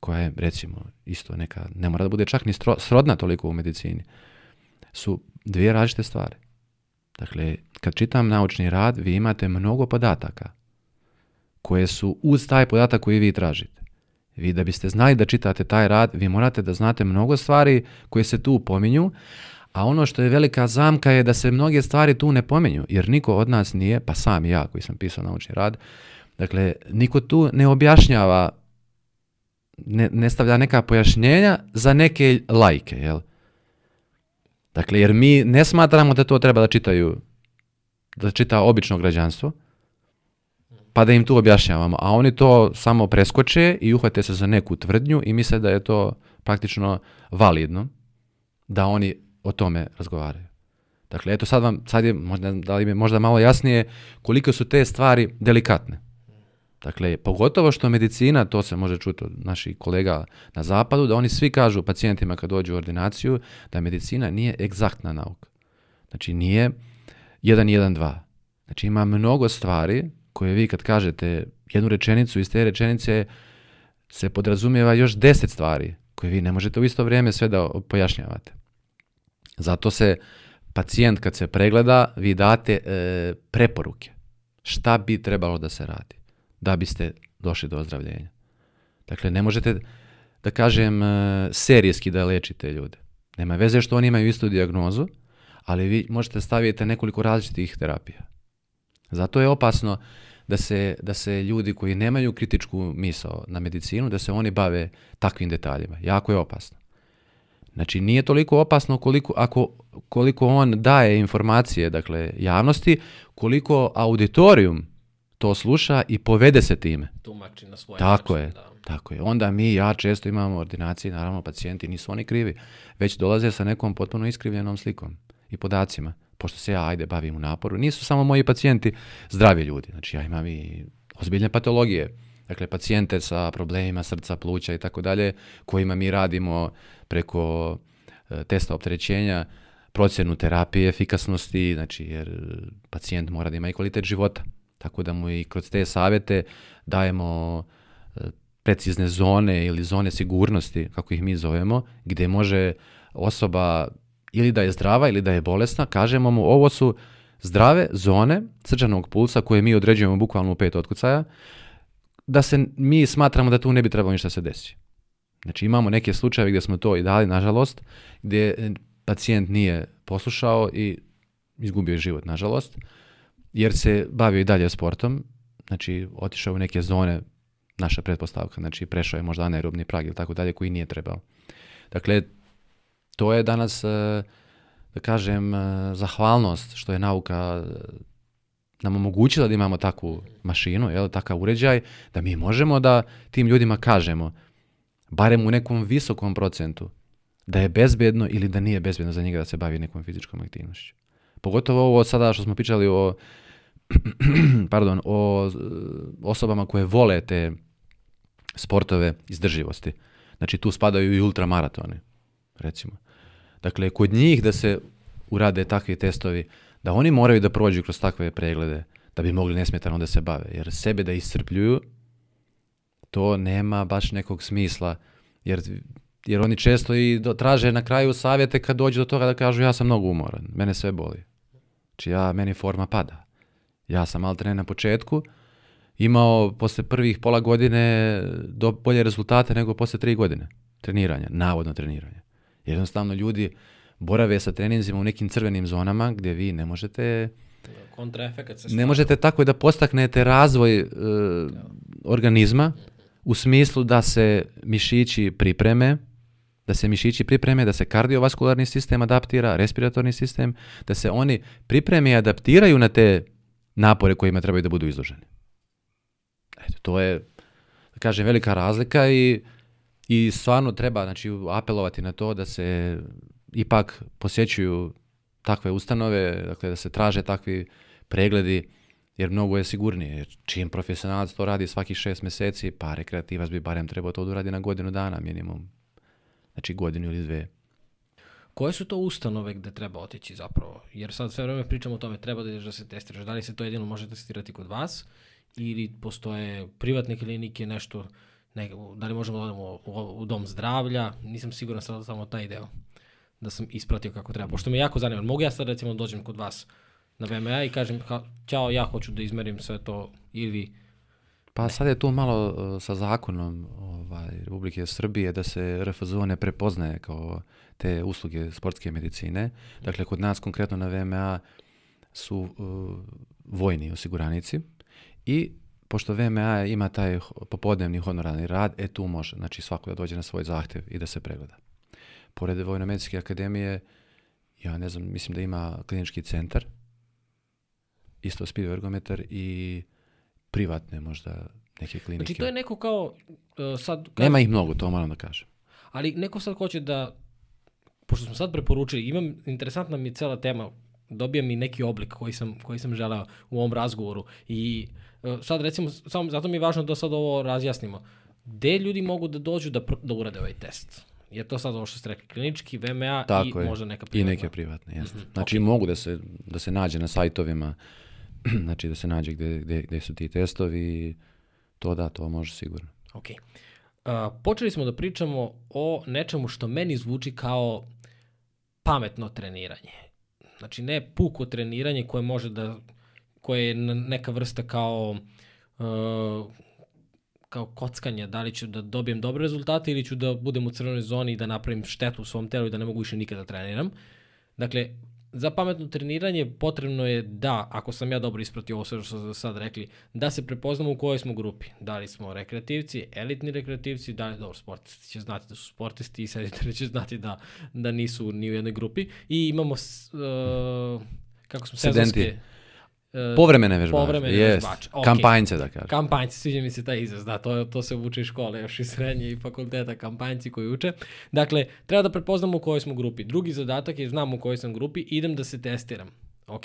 koja je recimo isto neka, ne mora da bude čak ni srodna toliko u medicini, su dvije različite stvari. Dakle, kad čitam naučni rad, vi imate mnogo podataka koje su uz taj podatak koji vi tražite. Vi da biste znali da čitate taj rad, vi morate da znate mnogo stvari koje se tu pominju, a ono što je velika zamka je da se mnoge stvari tu ne pominju, jer niko od nas nije, pa sam ja koji sam pisao naučni rad, dakle, niko tu ne objašnjava, ne, ne stavlja neka pojašnjenja za neke lajke, jel? Dakle, jer mi ne smatramo da to treba da čitaju, da čita obično građanstvo, pa da im tu objašnjavamo. A oni to samo preskoče i uhvate se za neku tvrdnju i misle da je to praktično validno da oni o tome razgovaraju. Dakle, eto sad vam, sad je možda, da li je možda malo jasnije koliko su te stvari delikatne. Dakle, pogotovo što medicina, to se može čuti od naših kolega na zapadu, da oni svi kažu pacijentima kad dođu u ordinaciju da medicina nije egzaktna nauka. Znači, nije 1, 1, 2. Znači, ima mnogo stvari koje vi kad kažete jednu rečenicu, iz te rečenice se podrazumijeva još deset stvari koje vi ne možete u isto vrijeme sve da pojašnjavate. Zato se pacijent kad se pregleda, vi date e, preporuke. Šta bi trebalo da se radi da biste došli do ozdravljenja. Dakle, ne možete da kažem e, serijski da lečite ljude. Nema veze što oni imaju istu dijagnozu, ali vi možete da staviti nekoliko različitih terapija. Zato je opasno da se, da se ljudi koji nemaju kritičku misao na medicinu, da se oni bave takvim detaljima. Jako je opasno. Znači nije toliko opasno koliko, ako, koliko on daje informacije dakle, javnosti, koliko auditorijum to sluša i povede se time. Tumači na svoje tako način, je, da. Tako je. Onda mi, ja često imamo ordinacije, naravno pacijenti nisu oni krivi, već dolaze sa nekom potpuno iskrivljenom slikom i podacima pošto se ja ajde bavim u naporu, nisu samo moji pacijenti zdravi ljudi, znači ja imam i ozbiljne patologije, dakle pacijente sa problemima srca, pluća i tako dalje, kojima mi radimo preko e, testa opterećenja, procjenu terapije, efikasnosti, znači jer pacijent mora da ima i kvalitet života. Tako da mu i kroz te savete dajemo e, precizne zone ili zone sigurnosti, kako ih mi zovemo, gde može osoba ili da je zdrava ili da je bolesna, kažemo mu ovo su zdrave zone srčanog pulsa koje mi određujemo bukvalno u pet otkucaja, da se mi smatramo da tu ne bi trebalo ništa da se desi. Znači imamo neke slučajeve gde smo to i dali, nažalost, gde e, pacijent nije poslušao i izgubio je život, nažalost, jer se bavio i dalje sportom, znači otišao u neke zone, naša pretpostavka, znači prešao je možda anaerobni prag ili tako dalje koji nije trebao. Dakle, to je danas, e, da kažem, e, zahvalnost što je nauka e, nam omogućila da imamo takvu mašinu, jel, takav uređaj, da mi možemo da tim ljudima kažemo, barem u nekom visokom procentu, da je bezbedno ili da nije bezbedno za njega da se bavi nekom fizičkom aktivnošću. Pogotovo ovo sada što smo pričali o pardon, o osobama koje vole te sportove izdrživosti. Znači tu spadaju i ultramaratone, recimo. Dakle, kod njih da se urade takvi testovi, da oni moraju da prođu kroz takve preglede da bi mogli nesmetano da se bave. Jer sebe da iscrpljuju, to nema baš nekog smisla. Jer, jer oni često i do, traže na kraju savjete kad dođu do toga da kažu ja sam mnogo umoran, mene sve boli. Znači ja, meni forma pada. Ja sam alterne na početku imao posle prvih pola godine do bolje rezultate nego posle tri godine treniranja, navodno treniranja. Jednostavno ljudi borave sa treninzima u nekim crvenim zonama gdje vi ne možete kontraefekat se Ne možete tako da postaknete razvoj uh, organizma u smislu da se mišići pripreme, da se mišići pripreme, da se kardiovaskularni sistem adaptira, respiratorni sistem, da se oni pripreme i adaptiraju na te napore kojima trebaju da budu izloženi. Eto, to je, da kažem, velika razlika i I stvarno treba znači, apelovati na to da se ipak posjećuju takve ustanove, dakle da se traže takvi pregledi, jer mnogo je sigurnije. Čim profesionalac to radi svakih šest meseci, pa rekreativac bi barem trebao to da uradi na godinu dana minimum. Znači godinu ili dve. Koje su to ustanove gde treba otići zapravo? Jer sad sve vreme pričamo o tome, treba da ideš da se testiraš. Da li se to jedino može testirati kod vas ili postoje privatne klinike, nešto ne, da li možemo da odemo u, u, dom zdravlja, nisam siguran sad samo taj deo da sam ispratio kako treba. Pošto me jako zanima, mogu ja sad recimo da dođem kod vas na VMA i kažem, ha, čao, ja hoću da izmerim sve to ili... Pa sad je tu malo e, sa zakonom ovaj, Republike Srbije da se RFZO ne prepoznaje kao te usluge sportske medicine. Dakle, kod nas konkretno na VMA su uh, vojni osiguranici i pošto VMA ima taj popodnevni honorarni rad, e tu može, znači svako da dođe na svoj zahtev i da se pregleda. Pored Vojno-medicinske akademije, ja ne znam, mislim da ima klinički centar, isto spio i privatne možda neke klinike. Znači to je neko kao uh, sad... Kao... Nema ih mnogo, to moram da kažem. Ali neko sad hoće da, pošto smo sad preporučili, imam, interesantna mi je cela tema dobijem i neki oblik koji sam, koji sam želeo u ovom razgovoru. I e, sad recimo, sam, zato mi je važno da sad ovo razjasnimo. Gde ljudi mogu da dođu da, da urade ovaj test? Je to sad ovo što ste rekli, klinički, VMA Tako i je. možda neka privatna. I neke privatne, jeste. Mm -hmm. Znači okay. mogu da se, da se nađe na sajtovima, znači da se nađe gde, gde, gde su ti testovi, to da, to može sigurno. Okej. Okay. Uh, počeli smo da pričamo o nečemu što meni zvuči kao pametno treniranje Znači ne puko treniranje koje može da, koje je neka vrsta kao uh, kao kockanje, da li ću da dobijem dobre rezultate ili ću da budem u crvenoj zoni i da napravim štetu u svom telu i da ne mogu više nikada da treniram. Dakle, za pametno treniranje potrebno je da, ako sam ja dobro ispratio ovo sve što ste sad rekli, da se prepoznamo u kojoj smo grupi. Da li smo rekreativci, elitni rekreativci, da li, dobro, sportisti će znati da su sportisti i seditari će znati da, da nisu ni u jednoj grupi. I imamo, uh, kako smo, Sedenti. sezonske... E, povremene vežbače. Povremene yes. vežbače. Okay. Kampanjce, da kažem. Kampanjci, sviđa mi se taj izraz, da, to, to se uče iz škole, još i srednje i fakulteta, kampanjci koji uče. Dakle, treba da prepoznamo u kojoj smo grupi. Drugi zadatak je, znam u kojoj sam grupi, idem da se testiram. Ok?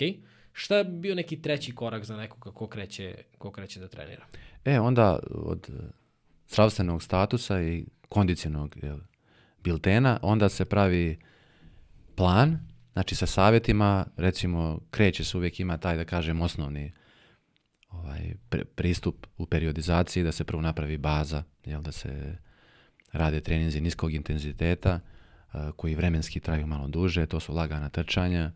Šta je bio neki treći korak za nekoga ko kreće, ko kreće da trenira? E, onda od zdravstvenog statusa i kondicionog biltena, onda se pravi plan, Znači sa savjetima, recimo, kreće se uvijek ima taj, da kažem, osnovni ovaj, pristup u periodizaciji, da se prvo napravi baza, jel, da se rade treninzi niskog intenziteta, eh, koji vremenski traju malo duže, to su lagana trčanja,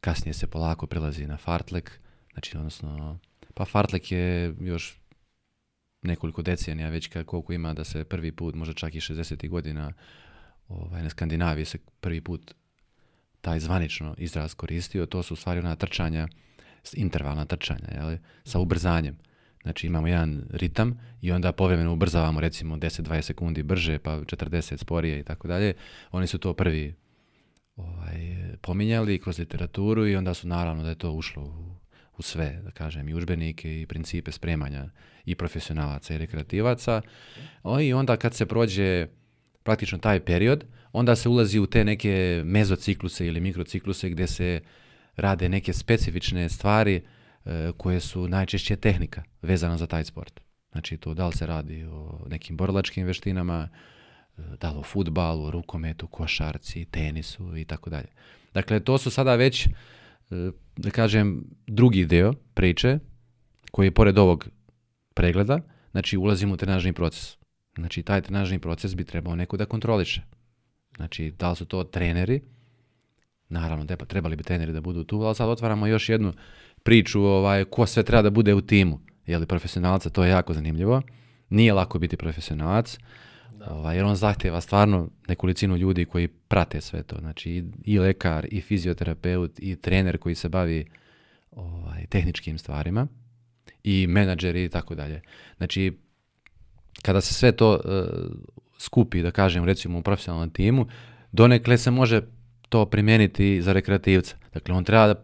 kasnije se polako prilazi na fartlek, znači odnosno, pa fartlek je još nekoliko decenija već koliko ima da se prvi put, možda čak i 60. godina ovaj, na Skandinaviji se prvi put taj zvanično izraz koristio, to su u stvari ona trčanja, intervalna trčanja, jeli, sa ubrzanjem. Znači imamo jedan ritam i onda povremeno ubrzavamo recimo 10-20 sekundi brže, pa 40 sporije i tako dalje. Oni su to prvi ovaj, pominjali kroz literaturu i onda su naravno da je to ušlo u, u sve, da kažem, i učbenike i principe spremanja i profesionalaca i rekreativaca. O, I onda kad se prođe praktično taj period, onda se ulazi u te neke mezocikluse ili mikrocikluse gde se rade neke specifične stvari e, koje su najčešće tehnika vezana za taj sport. Znači to da li se radi o nekim borlačkim veštinama, e, da li o futbalu, rukometu, košarci, tenisu i tako dalje. Dakle, to su sada već, e, da kažem, drugi deo priče koji je pored ovog pregleda, znači ulazimo u trenažni proces. Znači, taj trenažni proces bi trebao neko da kontroliše. Znači, da li su to treneri? Naravno, treba, trebali bi treneri da budu tu, ali sad otvaramo još jednu priču ovaj, ko sve treba da bude u timu. Je li profesionalca, to je jako zanimljivo. Nije lako biti profesionalac, da. ovaj, jer on zahteva stvarno nekolicinu ljudi koji prate sve to. Znači i, i lekar, i fizioterapeut, i trener koji se bavi ovaj, tehničkim stvarima, i menadžeri i tako dalje. Znači, kada se sve to uh, skupi, da kažem, recimo u profesionalnom timu, donekle se može to primeniti za rekreativca. Dakle, on treba da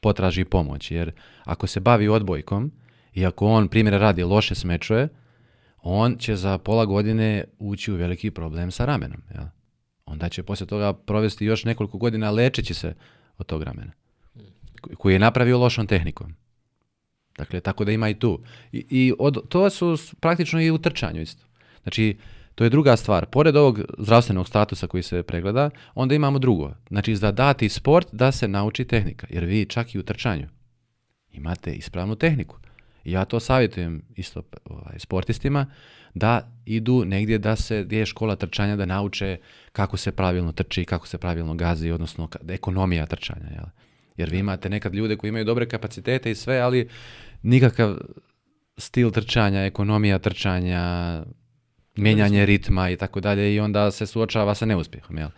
potraži pomoć, jer ako se bavi odbojkom i ako on, primjera radi, loše smečuje, on će za pola godine ući u veliki problem sa ramenom. Jel? Onda će posle toga provesti još nekoliko godina lečeći se od tog ramena koji je napravio lošom tehnikom. Dakle, tako da ima i tu. I, i od, to su praktično i u trčanju isto. Znači, To je druga stvar. Pored ovog zdravstvenog statusa koji se pregleda, onda imamo drugo. Znači, da dati sport da se nauči tehnika. Jer vi čak i u trčanju imate ispravnu tehniku. Ja to savjetujem isto ovaj, sportistima da idu negdje da se, gdje je škola trčanja, da nauče kako se pravilno trči, kako se pravilno gazi, odnosno ekonomija trčanja. Jel? Jer vi imate nekad ljude koji imaju dobre kapacitete i sve, ali nikakav stil trčanja, ekonomija trčanja, menjanje ritma i tako dalje i onda se suočava sa neuspjehom, jel?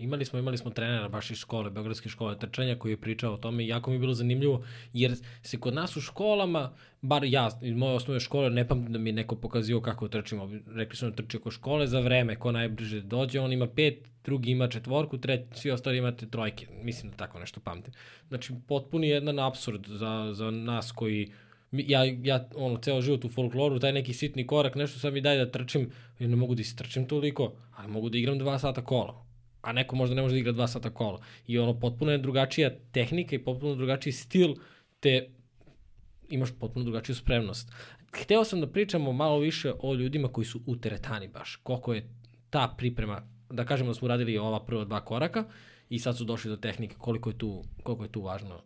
imali smo imali smo trenera baš iz škole, Beogradske škole trčanja koji je pričao o tome i jako mi je bilo zanimljivo jer se kod nas u školama, bar ja iz moje osnovne škole ne pamtim da mi neko pokazio kako trčimo. Rekli su nam trči oko škole za vreme, ko najbrže dođe, on ima pet, drugi ima četvorku, treći, svi ostali imate trojke. Mislim da tako nešto pamtim. Znači potpuni jedan absurd za, za nas koji ja, ja ono, ceo život u folkloru, taj neki sitni korak, nešto sam i daj da trčim, ja e, ne mogu da istrčim toliko, ali mogu da igram dva sata kola. A neko možda ne može da igra dva sata kola. I ono, potpuno je drugačija tehnika i potpuno drugačiji stil, te imaš potpuno drugačiju spremnost. Hteo sam da pričamo malo više o ljudima koji su u teretani baš, koliko je ta priprema, da kažemo da smo uradili ova prva dva koraka i sad su došli do tehnike, koliko je tu, koliko je tu važno.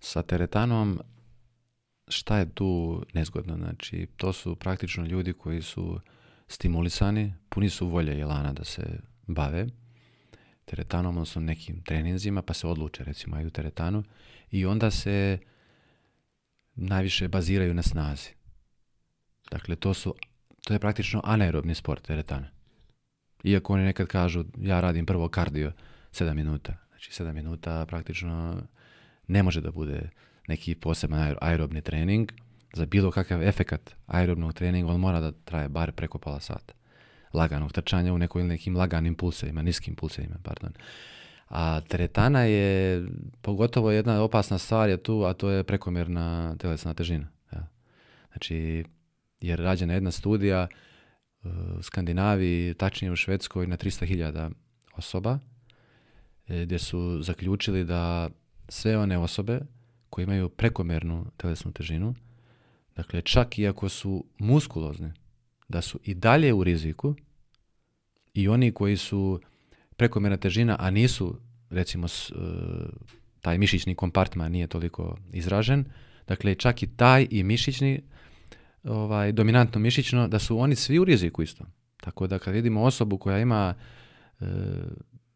Sa teretanom šta je tu nezgodno? Znači, to su praktično ljudi koji su stimulisani, puni su volje i lana da se bave teretanom, odnosno nekim treninzima, pa se odluče, recimo, ajdu teretanu i onda se najviše baziraju na snazi. Dakle, to su, to je praktično anaerobni sport teretana. Iako oni nekad kažu, ja radim prvo kardio 7 minuta. Znači, 7 minuta praktično ne može da bude neki poseban aerobni trening, za bilo kakav efekat aerobnog treninga, on mora da traje bar preko pola sata laganog trčanja u nekoj, nekim laganim pulsevima, niskim pulsevima, pardon. A teretana je pogotovo jedna opasna stvar je tu, a to je prekomjerna telesna težina. Ja. Znači, jer rađena jedna studija uh, u Skandinaviji, tačnije u Švedskoj, na 300.000 osoba, e, gdje su zaključili da sve one osobe koji imaju prekomernu telesnu težinu, dakle čak i ako su muskulozni, da su i dalje u riziku i oni koji su prekomerna težina, a nisu recimo s, e, taj mišićni kompartman nije toliko izražen, dakle čak i taj i mišićni, ovaj, dominantno mišićno, da su oni svi u riziku isto. Tako da kad vidimo osobu koja ima e,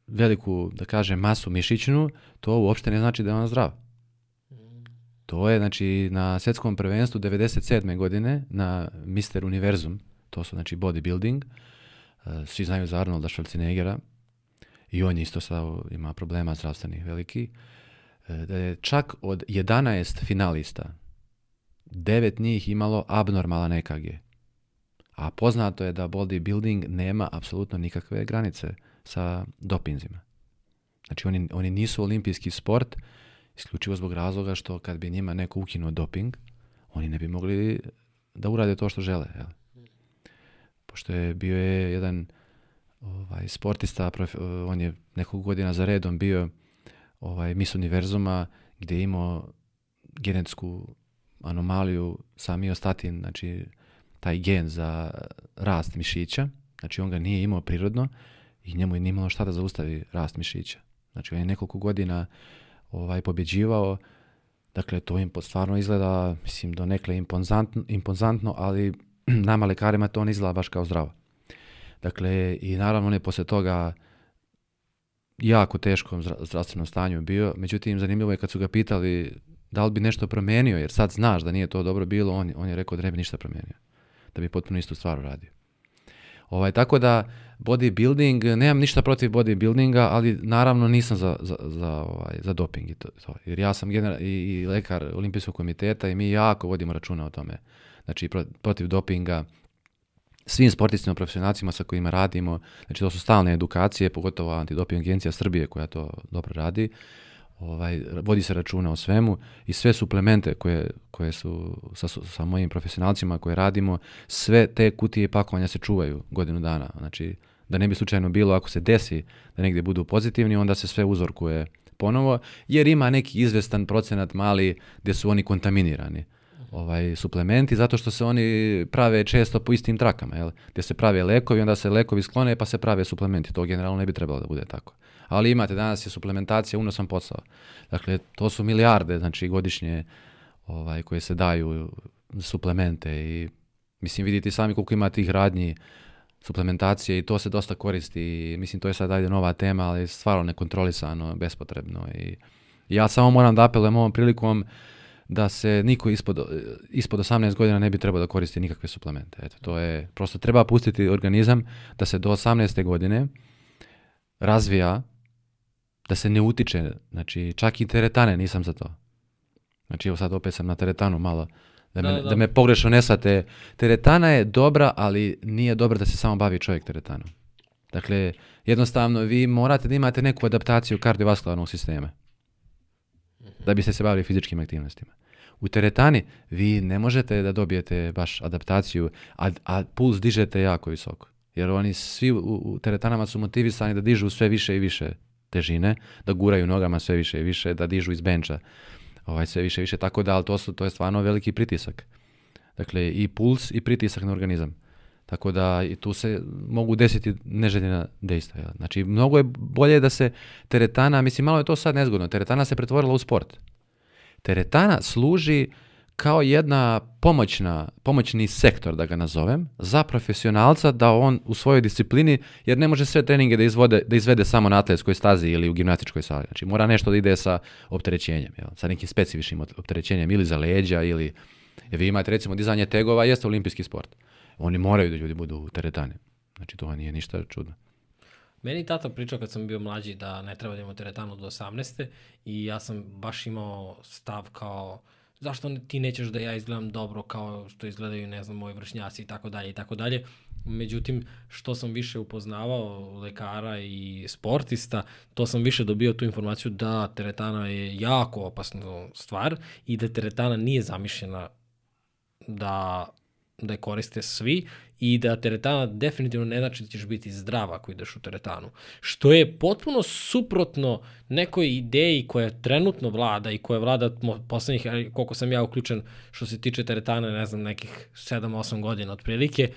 veliku, da kažem, masu mišićnu, to uopšte ne znači da je ona zdrava. To je znači na svetskom prvenstvu 97. godine na Mister Univerzum, to su znači bodybuilding, e, svi znaju za Arnolda Schwarzeneggera i on je isto sad ima problema zdravstvenih veliki, e, da je čak od 11 finalista, devet njih imalo abnormalan EKG. A poznato je da bodybuilding nema apsolutno nikakve granice sa dopinzima. Znači oni, oni nisu olimpijski sport, Isključivo zbog razloga što kad bi njima neko ukinuo doping, oni ne bi mogli da urade to što žele. Jel? Pošto je bio je jedan ovaj, sportista, prof, on je nekog godina za redom bio ovaj, mis univerzuma gdje je imao genetsku anomaliju sa miostatin, znači taj gen za rast mišića, znači on ga nije imao prirodno i njemu je nimalo šta da zaustavi rast mišića. Znači on je nekoliko godina ovaj, pobeđivao. Dakle, to im stvarno izgleda, mislim, do nekle imponzantno, imponzantno, ali nama lekarima to ne izgleda baš kao zdravo. Dakle, i naravno on je poslije toga jako teškom zdravstvenom stanju bio, međutim, zanimljivo je kad su ga pitali da li bi nešto promenio, jer sad znaš da nije to dobro bilo, on, on je rekao da ne bi ništa promenio, da bi potpuno istu stvar uradio. Ovaj, tako da, bodybuilding, nemam ništa protiv bodybuildinga, ali naravno nisam za, za, za, ovaj, za doping i to, to. Jer ja sam general, i, i lekar olimpijskog komiteta i mi jako vodimo računa o tome. Znači protiv dopinga, svim sportistima, profesionalcima sa kojima radimo, znači to su stalne edukacije, pogotovo Antidoping agencija Srbije koja to dobro radi, ovaj, vodi se računa o svemu i sve suplemente koje, koje su sa, sa mojim profesionalcima koje radimo, sve te kutije pakovanja se čuvaju godinu dana. Znači, da ne bi slučajno bilo ako se desi da negde budu pozitivni, onda se sve uzorkuje ponovo, jer ima neki izvestan procenat mali gdje su oni kontaminirani ovaj suplementi zato što se oni prave često po istim trakama, jel? gde se prave lekovi, onda se lekovi sklone pa se prave suplementi. To generalno ne bi trebalo da bude tako. Ali imate danas je suplementacija unosan posao. Dakle, to su milijarde, znači godišnje ovaj koje se daju suplemente i mislim vidite sami koliko ima tih radnji suplementacije i to se dosta koristi. Mislim, to je sad ajde nova tema, ali stvarno nekontrolisano, bespotrebno. I ja samo moram da apelujem ovom prilikom da se niko ispod, ispod 18 godina ne bi trebao da koristi nikakve suplemente. Eto, to je, prosto treba pustiti organizam da se do 18. godine razvija, da se ne utiče. Znači, čak i teretane nisam za to. Znači, evo sad opet sam na teretanu malo Da, da, me, da, da. da me pogrešno ne shvate. Teretana je dobra, ali nije dobro da se samo bavi čovjek teretanom. Dakle, jednostavno vi morate da imate neku adaptaciju kardiovaskularnog sistema da biste se bavili fizičkim aktivnostima. U teretani vi ne možete da dobijete baš adaptaciju, a, a puls dižete jako visoko. Jer oni svi u, u teretanama su motivisani da dižu sve više i više težine, da guraju nogama sve više i više, da dižu iz benča ovaj, sve više više, tako da, ali to, su, to je stvarno veliki pritisak. Dakle, i puls i pritisak na organizam. Tako da i tu se mogu desiti neželjena dejstva. Ja. Znači, mnogo je bolje da se teretana, mislim, malo je to sad nezgodno, teretana se pretvorila u sport. Teretana služi kao jedna pomoćna, pomoćni sektor, da ga nazovem, za profesionalca da on u svojoj disciplini, jer ne može sve treninge da, izvode, da izvede samo na atletskoj stazi ili u gimnastičkoj sali. Znači mora nešto da ide sa opterećenjem, jel? sa nekim specifičnim opterećenjem ili za leđa ili vi imate recimo dizanje tegova, jeste olimpijski sport. Oni moraju da ljudi budu teretani. Znači to nije ništa čudno. Meni tata pričao kad sam bio mlađi da ne treba da imamo teretanu do 18. i ja sam baš imao stav kao zašto ne, ti nećeš da ja izgledam dobro kao što izgledaju, ne znam, moji vršnjaci i tako dalje i tako dalje. Međutim, što sam više upoznavao lekara i sportista, to sam više dobio tu informaciju da teretana je jako opasna stvar i da teretana nije zamišljena da da je koriste svi i da teretana definitivno ne znači da ćeš biti zdrava ako ideš u teretanu. Što je potpuno suprotno nekoj ideji koja trenutno vlada i koja vlada poslednjih, koliko sam ja uključen što se tiče teretane, ne znam, nekih 7-8 godina otprilike,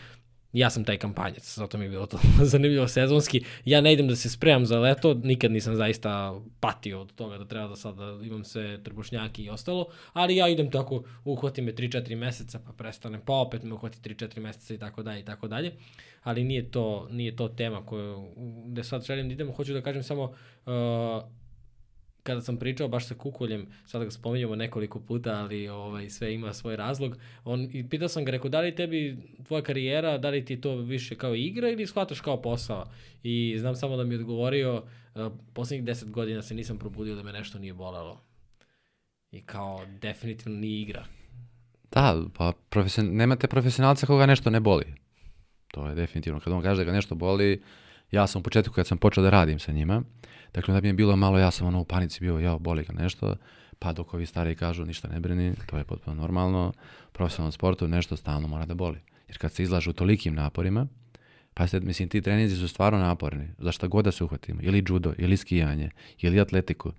ja sam taj kampanjac, zato mi je bilo to zanimljivo sezonski. Ja ne idem da se spremam za leto, nikad nisam zaista patio od toga da treba da sad da imam sve trbušnjaki i ostalo, ali ja idem tako, uhvati me 3-4 meseca, pa prestanem, pa opet me uhvati 3-4 meseca i tako dalje i tako dalje. Ali nije to, nije to tema koju, gde sad želim da idem, hoću da kažem samo uh, kada sam pričao baš sa Kukuljem, sada ga spominjamo nekoliko puta, ali ovaj, sve ima svoj razlog, on, i pitao sam ga, rekao, da li tebi tvoja karijera, da li ti to više kao igra ili shvataš kao posao? I znam samo da mi je odgovorio, uh, e, poslednjih deset godina se nisam probudio da me nešto nije bolelo. I kao, definitivno nije igra. Da, pa profesion, nemate profesionalca koga nešto ne boli. To je definitivno. Kad on kaže da ga nešto boli, ja sam u početku kad sam počeo da radim sa njima, uh, Dakle, da bi mi bilo malo, ja sam ono u panici bio, jao, boli ga nešto, pa dok ovi stari kažu ništa ne brini, to je potpuno normalno, u profesionalnom sportu nešto stalno mora da boli. Jer kad se izlažu tolikim naporima, pa sad, mislim, ti treninzi su stvarno naporni, za šta god da se uhvatimo, ili judo, ili skijanje, ili atletiku.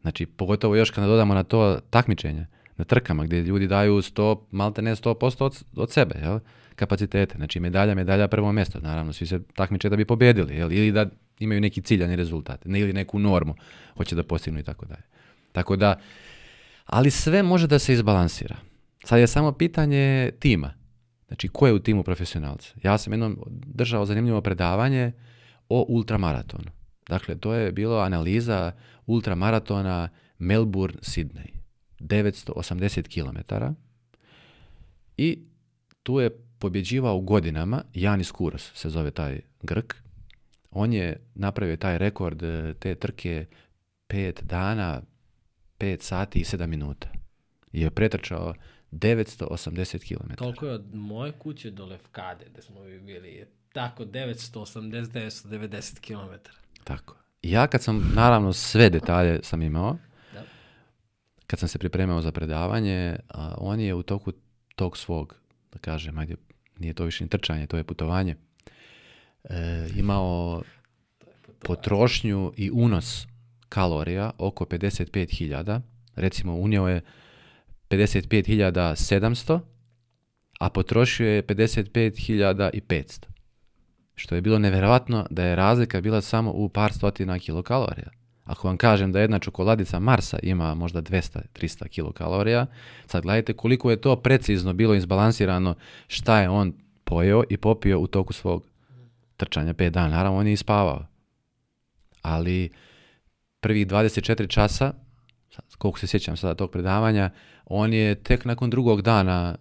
Znači, pogotovo još kada dodamo na to takmičenje, na trkama gde ljudi daju 100, malte ne 100% od, od sebe, jel? kapacitete. Znači medalja, medalja prvo mesto. Naravno, svi se takmiče da bi pobjedili jel? ili da imaju neki ciljani rezultat ne, ili neku normu hoće da postignu i tako dalje. Tako da, ali sve može da se izbalansira. Sad je samo pitanje tima. Znači, ko je u timu profesionalca? Ja sam jednom držao zanimljivo predavanje o ultramaratonu. Dakle, to je bilo analiza ultramaratona Melbourne-Sydney. 980 km. I tu je pobjeđivao godinama Janis Kuros, se zove taj Grk, On je napravio taj rekord e, te trke 5 dana, 5 sati i 7 minuta. I je pretrčao 980 km. Toliko je od moje kuće do Lefkade, gde smo vi bili, tako 980-990 km. Tako. ja kad sam, naravno, sve detalje sam imao, da. kad sam se pripremao za predavanje, on je u toku tog svog, da kažem, ajde, nije to više ni trčanje, to je putovanje, e, imao potrošnju i unos kalorija oko 55.000, recimo unio je 55.700, a potrošio je 55.500, što je bilo neverovatno da je razlika bila samo u par stotina kilokalorija. Ako vam kažem da jedna čokoladica Marsa ima možda 200-300 kilokalorija, sad gledajte koliko je to precizno bilo izbalansirano šta je on pojeo i popio u toku svog trčanja 5 dana. Naravno, on je ispavao. Ali prvih 24 časa, koliko se sjećam sada tog predavanja, on je tek nakon drugog dana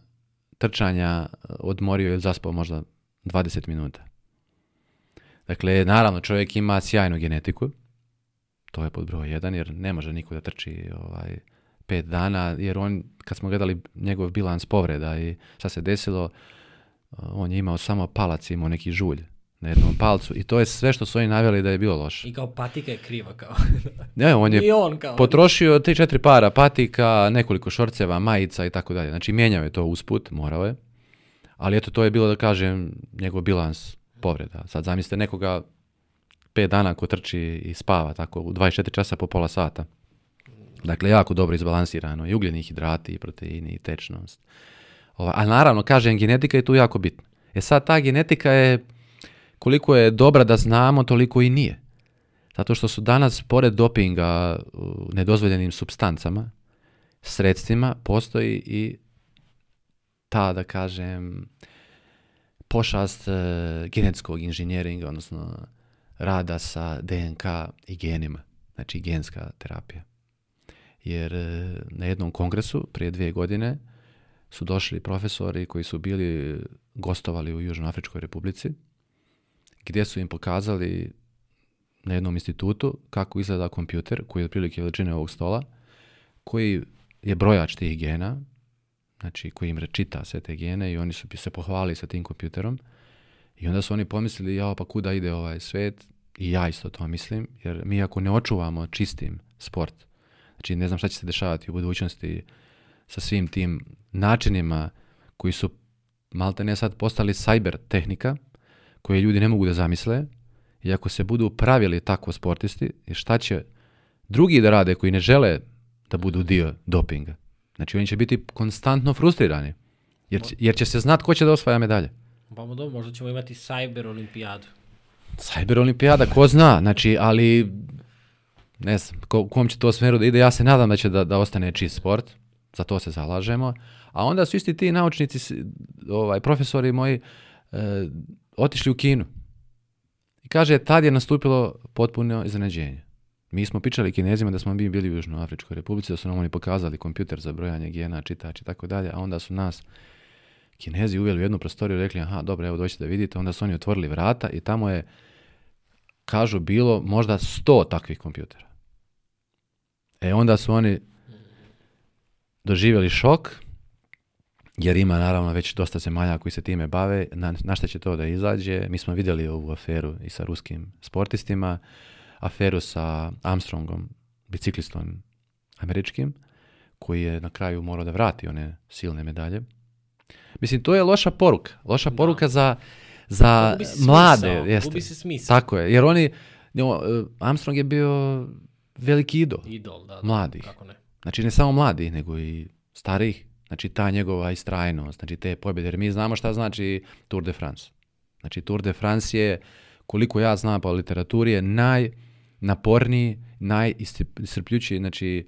trčanja e, odmorio ili zaspao možda 20 minuta. Dakle, naravno, čovjek ima sjajnu genetiku, to je pod broj 1, jer ne može niko da trči ovaj, 5 dana, jer on, kad smo gledali njegov bilans povreda i šta se desilo, e, on je imao samo palac, i imao neki žulj na jednom palcu i to je sve što su oni naveli da je bilo loše. I kao patika je kriva kao. ne, on je on kao. potrošio 3-4 para patika, nekoliko šorceva, majica i tako dalje. Znači mijenjao je to usput, morao je. Ali eto, to je bilo da kažem njegov bilans povreda. Sad zamislite nekoga 5 dana ko trči i spava tako u 24 časa po pola sata. Dakle, jako dobro izbalansirano i ugljeni hidrati, i proteini, i tečnost. Ova, a naravno, kažem, genetika je tu jako bitna. E sad, ta genetika je koliko je dobra da znamo, toliko i nije. Zato što su danas, pored dopinga nedozvoljenim substancama, sredstvima, postoji i ta, da kažem, pošast e, genetskog inženjeringa, odnosno rada sa DNK i genima, znači genska terapija. Jer e, na jednom kongresu prije dvije godine su došli profesori koji su bili gostovali u Južnoafričkoj republici, gdje su im pokazali na jednom institutu kako izgleda kompjuter koji je otprilike veličine ovog stola, koji je brojač tih gena, znači koji im rečita sve te gene i oni su se pohvalili sa tim kompjuterom i onda su oni pomislili jao pa kuda ide ovaj svet i ja isto to mislim jer mi ako ne očuvamo čistim sport, znači ne znam šta će se dešavati u budućnosti sa svim tim načinima koji su malte ne sad postali cyber tehnika, koje ljudi ne mogu da zamisle i ako se budu pravili tako sportisti, šta će drugi da rade koji ne žele da budu dio dopinga? Znači oni će biti konstantno frustrirani jer, će, jer će se znat ko će da osvaja medalje. Pa dobro, možda ćemo imati sajber olimpijadu. Sajber olimpijada, ko zna, znači, ali ne znam, ko, kom će to smeru da ide, ja se nadam da će da, da ostane čist sport, za to se zalažemo, a onda su isti ti naučnici, ovaj, profesori moji, e, otišli u Kinu. I kaže, tad je nastupilo potpuno iznenađenje. Mi smo pričali kinezima da smo mi bili u Južnoafričkoj republici, da su nam oni pokazali kompjuter za brojanje gena, čitač i tako dalje, a onda su nas kinezi uveli u jednu prostoriju i rekli, aha, dobro, evo doćete da vidite, onda su oni otvorili vrata i tamo je, kažu, bilo možda 100 takvih kompjutera. E onda su oni doživjeli šok, jer ima naravno već dosta zemalja koji se time bave, na, na šta će to da izađe. Mi smo vidjeli ovu aferu i sa ruskim sportistima, aferu sa Armstrongom, biciklistom američkim, koji je na kraju morao da vrati one silne medalje. Mislim, to je loša poruka. Loša da. poruka da. za, za mlade. Smisao, jeste. Se smisao. Tako je, jer oni, no, Armstrong je bio veliki idol. Idol, da. da mladih. Kako ne. Znači, ne samo mladih, nego i starih Znači ta njegova istrajnost, znači te pobjede, jer mi znamo šta znači Tour de France. Znači Tour de France je, koliko ja znam po literaturi, je najnaporniji, najistrpljući znači,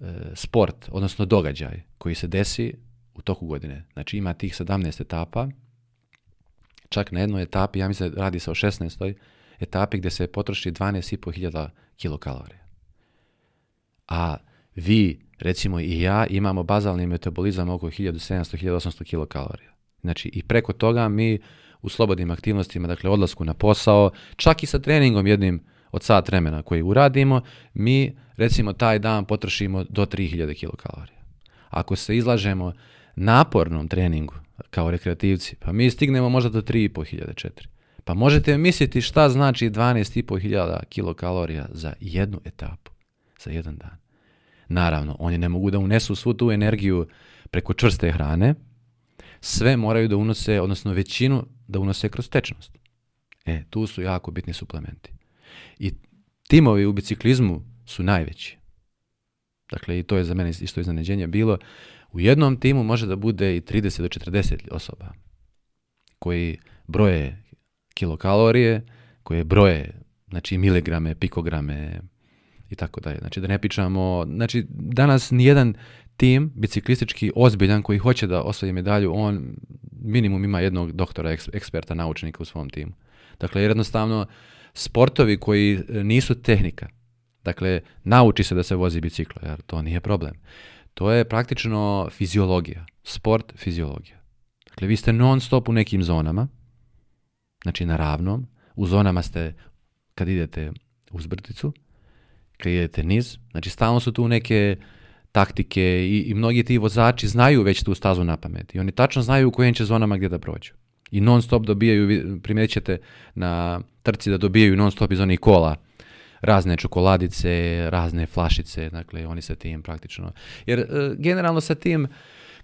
e, sport, odnosno događaj koji se desi u toku godine. Znači ima tih 17 etapa, čak na jednoj etapi, ja mislim da radi se o 16. etapi gde se potroši 12.500 kilokalorija. A vi Recimo i ja imamo bazalni metabolizam oko 1700-1800 kilokalorija. Znači i preko toga mi u slobodnim aktivnostima, dakle odlasku na posao, čak i sa treningom jednim od sat vremena koji uradimo, mi recimo taj dan potrošimo do 3000 kilokalorija. Ako se izlažemo napornom treningu kao rekreativci, pa mi stignemo možda do 3500, 4. Pa možete misliti šta znači 12.500 kilokalorija za jednu etapu, za jedan dan. Naravno, oni ne mogu da unesu svu tu energiju preko čvrste hrane, sve moraju da unose, odnosno većinu da unose kroz tečnost. E, tu su jako bitni suplementi. I timovi u biciklizmu su najveći. Dakle, i to je za mene isto iznenađenje bilo. U jednom timu može da bude i 30 do 40 osoba koji broje kilokalorije, koje broje znači miligrame, pikograme, i tako dalje. Znači da ne pričamo, znači danas nijedan tim biciklistički ozbiljan koji hoće da osvoji medalju, on minimum ima jednog doktora, eksperta, naučnika u svom timu. Dakle, jednostavno sportovi koji nisu tehnika, dakle, nauči se da se vozi biciklo, jer to nije problem. To je praktično fiziologija, sport fiziologija. Dakle, vi ste non stop u nekim zonama, znači na ravnom, u zonama ste kad idete uz brticu, kreirate niz. Znači, stalno su tu neke taktike i, i mnogi ti vozači znaju već tu stazu na pamet i oni tačno znaju u kojim će zonama gdje da prođu. I non stop dobijaju, primjećete na trci da dobijaju non stop iz onih kola razne čokoladice, razne flašice, dakle oni sa tim praktično. Jer e, generalno sa tim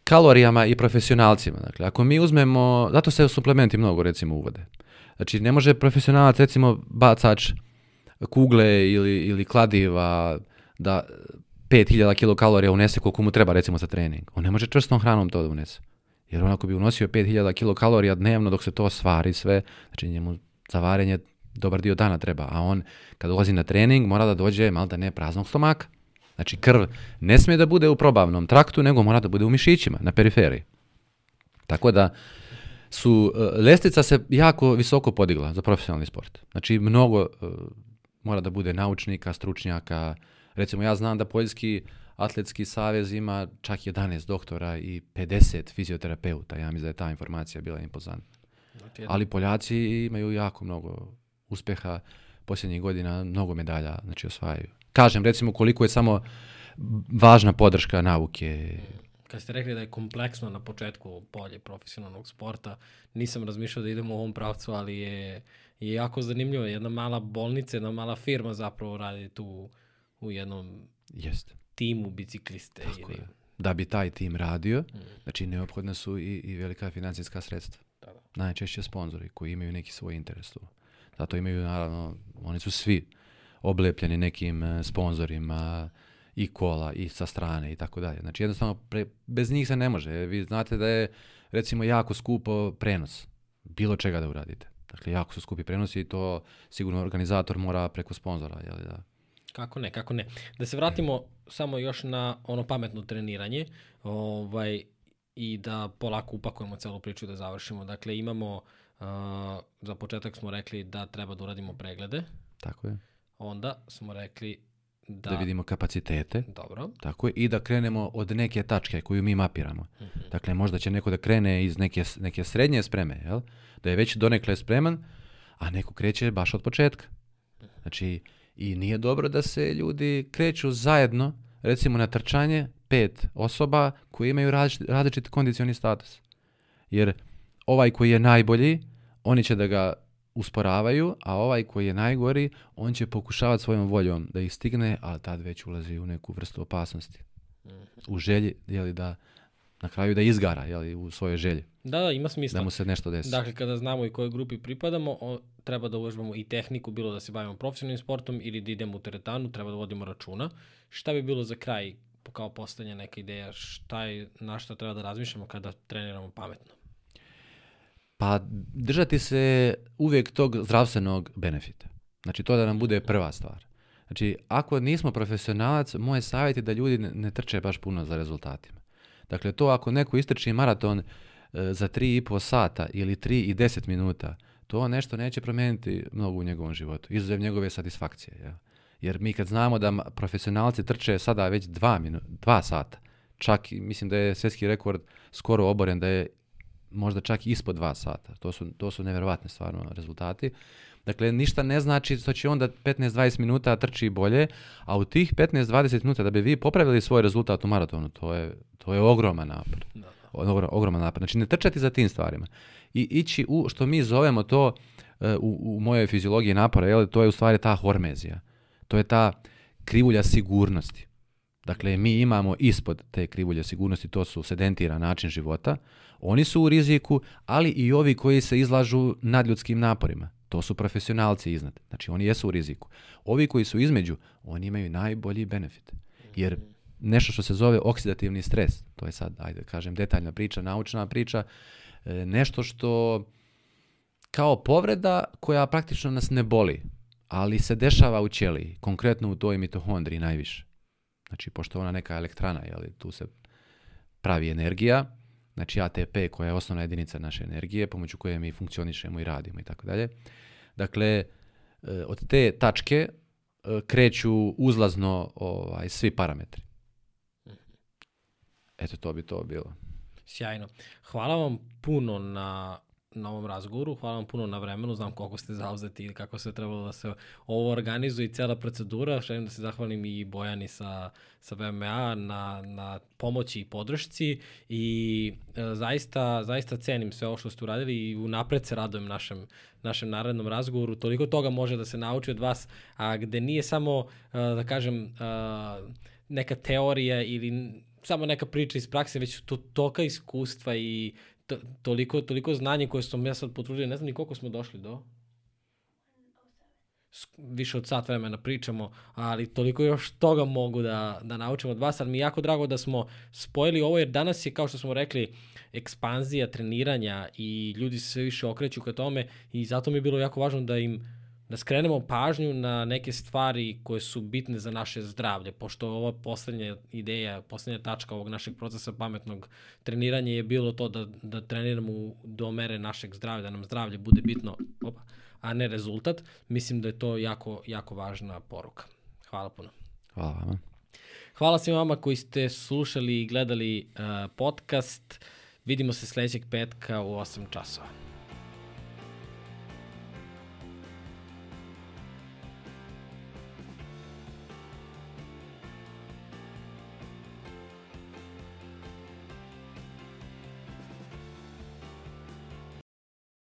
kalorijama i profesionalcima, dakle ako mi uzmemo, zato se suplementi mnogo recimo uvode. Znači ne može profesionalac recimo bacač kugle ili, ili kladiva da 5000 kilokalorija unese koliko mu treba recimo za trening. On ne može čvrstom hranom to da unese. Jer onako bi unosio 5000 kilokalorija dnevno dok se to svari sve, znači njemu za varenje dobar dio dana treba, a on kad ulazi na trening mora da dođe malo da ne praznog stomaka. Znači krv ne smije da bude u probavnom traktu, nego mora da bude u mišićima, na periferiji. Tako da su, e, lestica se jako visoko podigla za profesionalni sport. Znači mnogo e, Mora da bude naučnika, stručnjaka. Recimo, ja znam da Poljski atletski savez ima čak 11 doktora i 50 fizioterapeuta. Ja mislim da je ta informacija bila impozantna. Ali Poljaci imaju jako mnogo uspeha posljednjih godina, mnogo medalja znači, osvajaju. Kažem, recimo, koliko je samo važna podrška nauke. Kad ste rekli da je kompleksno na početku polje profesionalnog sporta, nisam razmišljao da idemo u ovom pravcu, ali je je jako zanimljivo. Jedna mala bolnica, jedna mala firma zapravo radi tu u jednom Jest. timu bicikliste. Tako ili... je. Da bi taj tim radio, mm. znači neophodna su i, i velika financijska sredstva. Da, da. Najčešće sponzori koji imaju neki svoj interes tu. Zato imaju, naravno, oni su svi oblepljeni nekim uh, sponzorima, i kola i sa strane i tako dalje. Znači jednostavno pre, bez njih se ne može. Vi znate da je recimo jako skupo prenos bilo čega da uradite. Dakle, jako su skupi prenosi i to sigurno organizator mora preko sponzora. Jel, da. Kako ne, kako ne. Da se vratimo samo još na ono pametno treniranje ovaj, i da polako upakujemo celu priču da završimo. Dakle, imamo, uh, za početak smo rekli da treba da uradimo preglede. Tako je. Onda smo rekli da, da vidimo kapacitete. Dobro. Tako je, i da krenemo od neke tačke koju mi mapiramo. Uh mhm. -huh. Dakle, možda će neko da krene iz neke, neke srednje spreme, jel? da je već donekle spreman, a neko kreće baš od početka. Znači, i nije dobro da se ljudi kreću zajedno, recimo na trčanje, pet osoba koji imaju različit, kondicioni status. Jer ovaj koji je najbolji, oni će da ga usporavaju, a ovaj koji je najgori, on će pokušavati svojom voljom da ih stigne, ali tad već ulazi u neku vrstu opasnosti. Mhm. U želji, jeli, da, na kraju da izgara jeli, u svojoj želji. Da, da, ima smisla. Da mu se nešto desi. Dakle, kada znamo i kojoj grupi pripadamo, o, treba da uvežbamo i tehniku, bilo da se bavimo profesionalnim sportom ili da idemo u teretanu, treba da vodimo računa. Šta bi bilo za kraj, kao postanje neka ideja, šta je, na šta treba da razmišljamo kada treniramo pametno? Pa držati se uvek tog zdravstvenog benefita. Znači to da nam bude prva stvar. Znači ako nismo profesionalac, moje savjet je da ljudi ne trče baš puno za rezultatima. Dakle, to ako neko istrči maraton e, za 3,5 sata ili 3 i 10 minuta, to nešto neće promijeniti mnogo u njegovom životu, izuzev njegove satisfakcije. Ja. Jer mi kad znamo da profesionalci trče sada već 2 2 sata, čak mislim da je svjetski rekord skoro oboren, da je možda čak ispod 2 sata. To su, to su nevjerovatne stvarno rezultati. Dakle, ništa ne znači što će onda 15-20 minuta trči bolje, a u tih 15-20 minuta da bi vi popravili svoj rezultat u maratonu, to je, to je ogroman napad. Da, da. Ogrom, ogroman napad. Znači, ne trčati za tim stvarima. I ići u, što mi zovemo to e, u, u mojoj fiziologiji napora, jel, to je u stvari ta hormezija. To je ta krivulja sigurnosti. Dakle, mi imamo ispod te krivulje sigurnosti, to su sedentira način života, oni su u riziku, ali i ovi koji se izlažu nadljudskim naporima. To su profesionalci iznad. Znači, oni jesu u riziku. Ovi koji su između, oni imaju najbolji benefit. Jer nešto što se zove oksidativni stres, to je sad, ajde da kažem, detaljna priča, naučna priča, e, nešto što kao povreda koja praktično nas ne boli, ali se dešava u ćeliji, konkretno u toj mitohondriji najviše. Znači, pošto ona neka elektrana, jeli, tu se pravi energija, znači ATP koja je osnovna jedinica naše energije pomoću koje mi funkcionišemo i radimo i tako dalje. Dakle, e, od te tačke e, kreću uzlazno ovaj, svi parametri. Mhm. Eto, to bi to bilo. Sjajno. Hvala vam puno na na ovom razgovoru. Hvala vam puno na vremenu, znam koliko ste zauzeti i kako se trebalo da se ovo organizuje i cela procedura. Želim da se zahvalim i Bojani sa, sa VMA na, na pomoći i podršci i e, zaista, zaista cenim sve ovo što ste uradili i unapred se radujem našem, našem narednom razgovoru. Toliko toga može da se nauči od vas, a gde nije samo, e, da kažem, e, neka teorija ili samo neka priča iz prakse, već to, toka iskustva i toliko, toliko znanje koje sam ja sad potrudio, ne znam ni koliko smo došli do. Više od sat vremena pričamo, ali toliko još toga mogu da, da naučim od vas, ali mi je jako drago da smo spojili ovo, jer danas je, kao što smo rekli, ekspanzija treniranja i ljudi se sve više okreću ka tome i zato mi je bilo jako važno da im da skrenemo pažnju na neke stvari koje su bitne za naše zdravlje, pošto ova poslednja ideja, poslednja tačka ovog našeg procesa pametnog treniranja je bilo to da, da treniramo do mere našeg zdravlja, da nam zdravlje bude bitno, opa, a ne rezultat. Mislim da je to jako, jako važna poruka. Hvala puno. Hvala vama. Hvala svima vama koji ste slušali i gledali uh, podcast. Vidimo se sledećeg petka u 8 časova.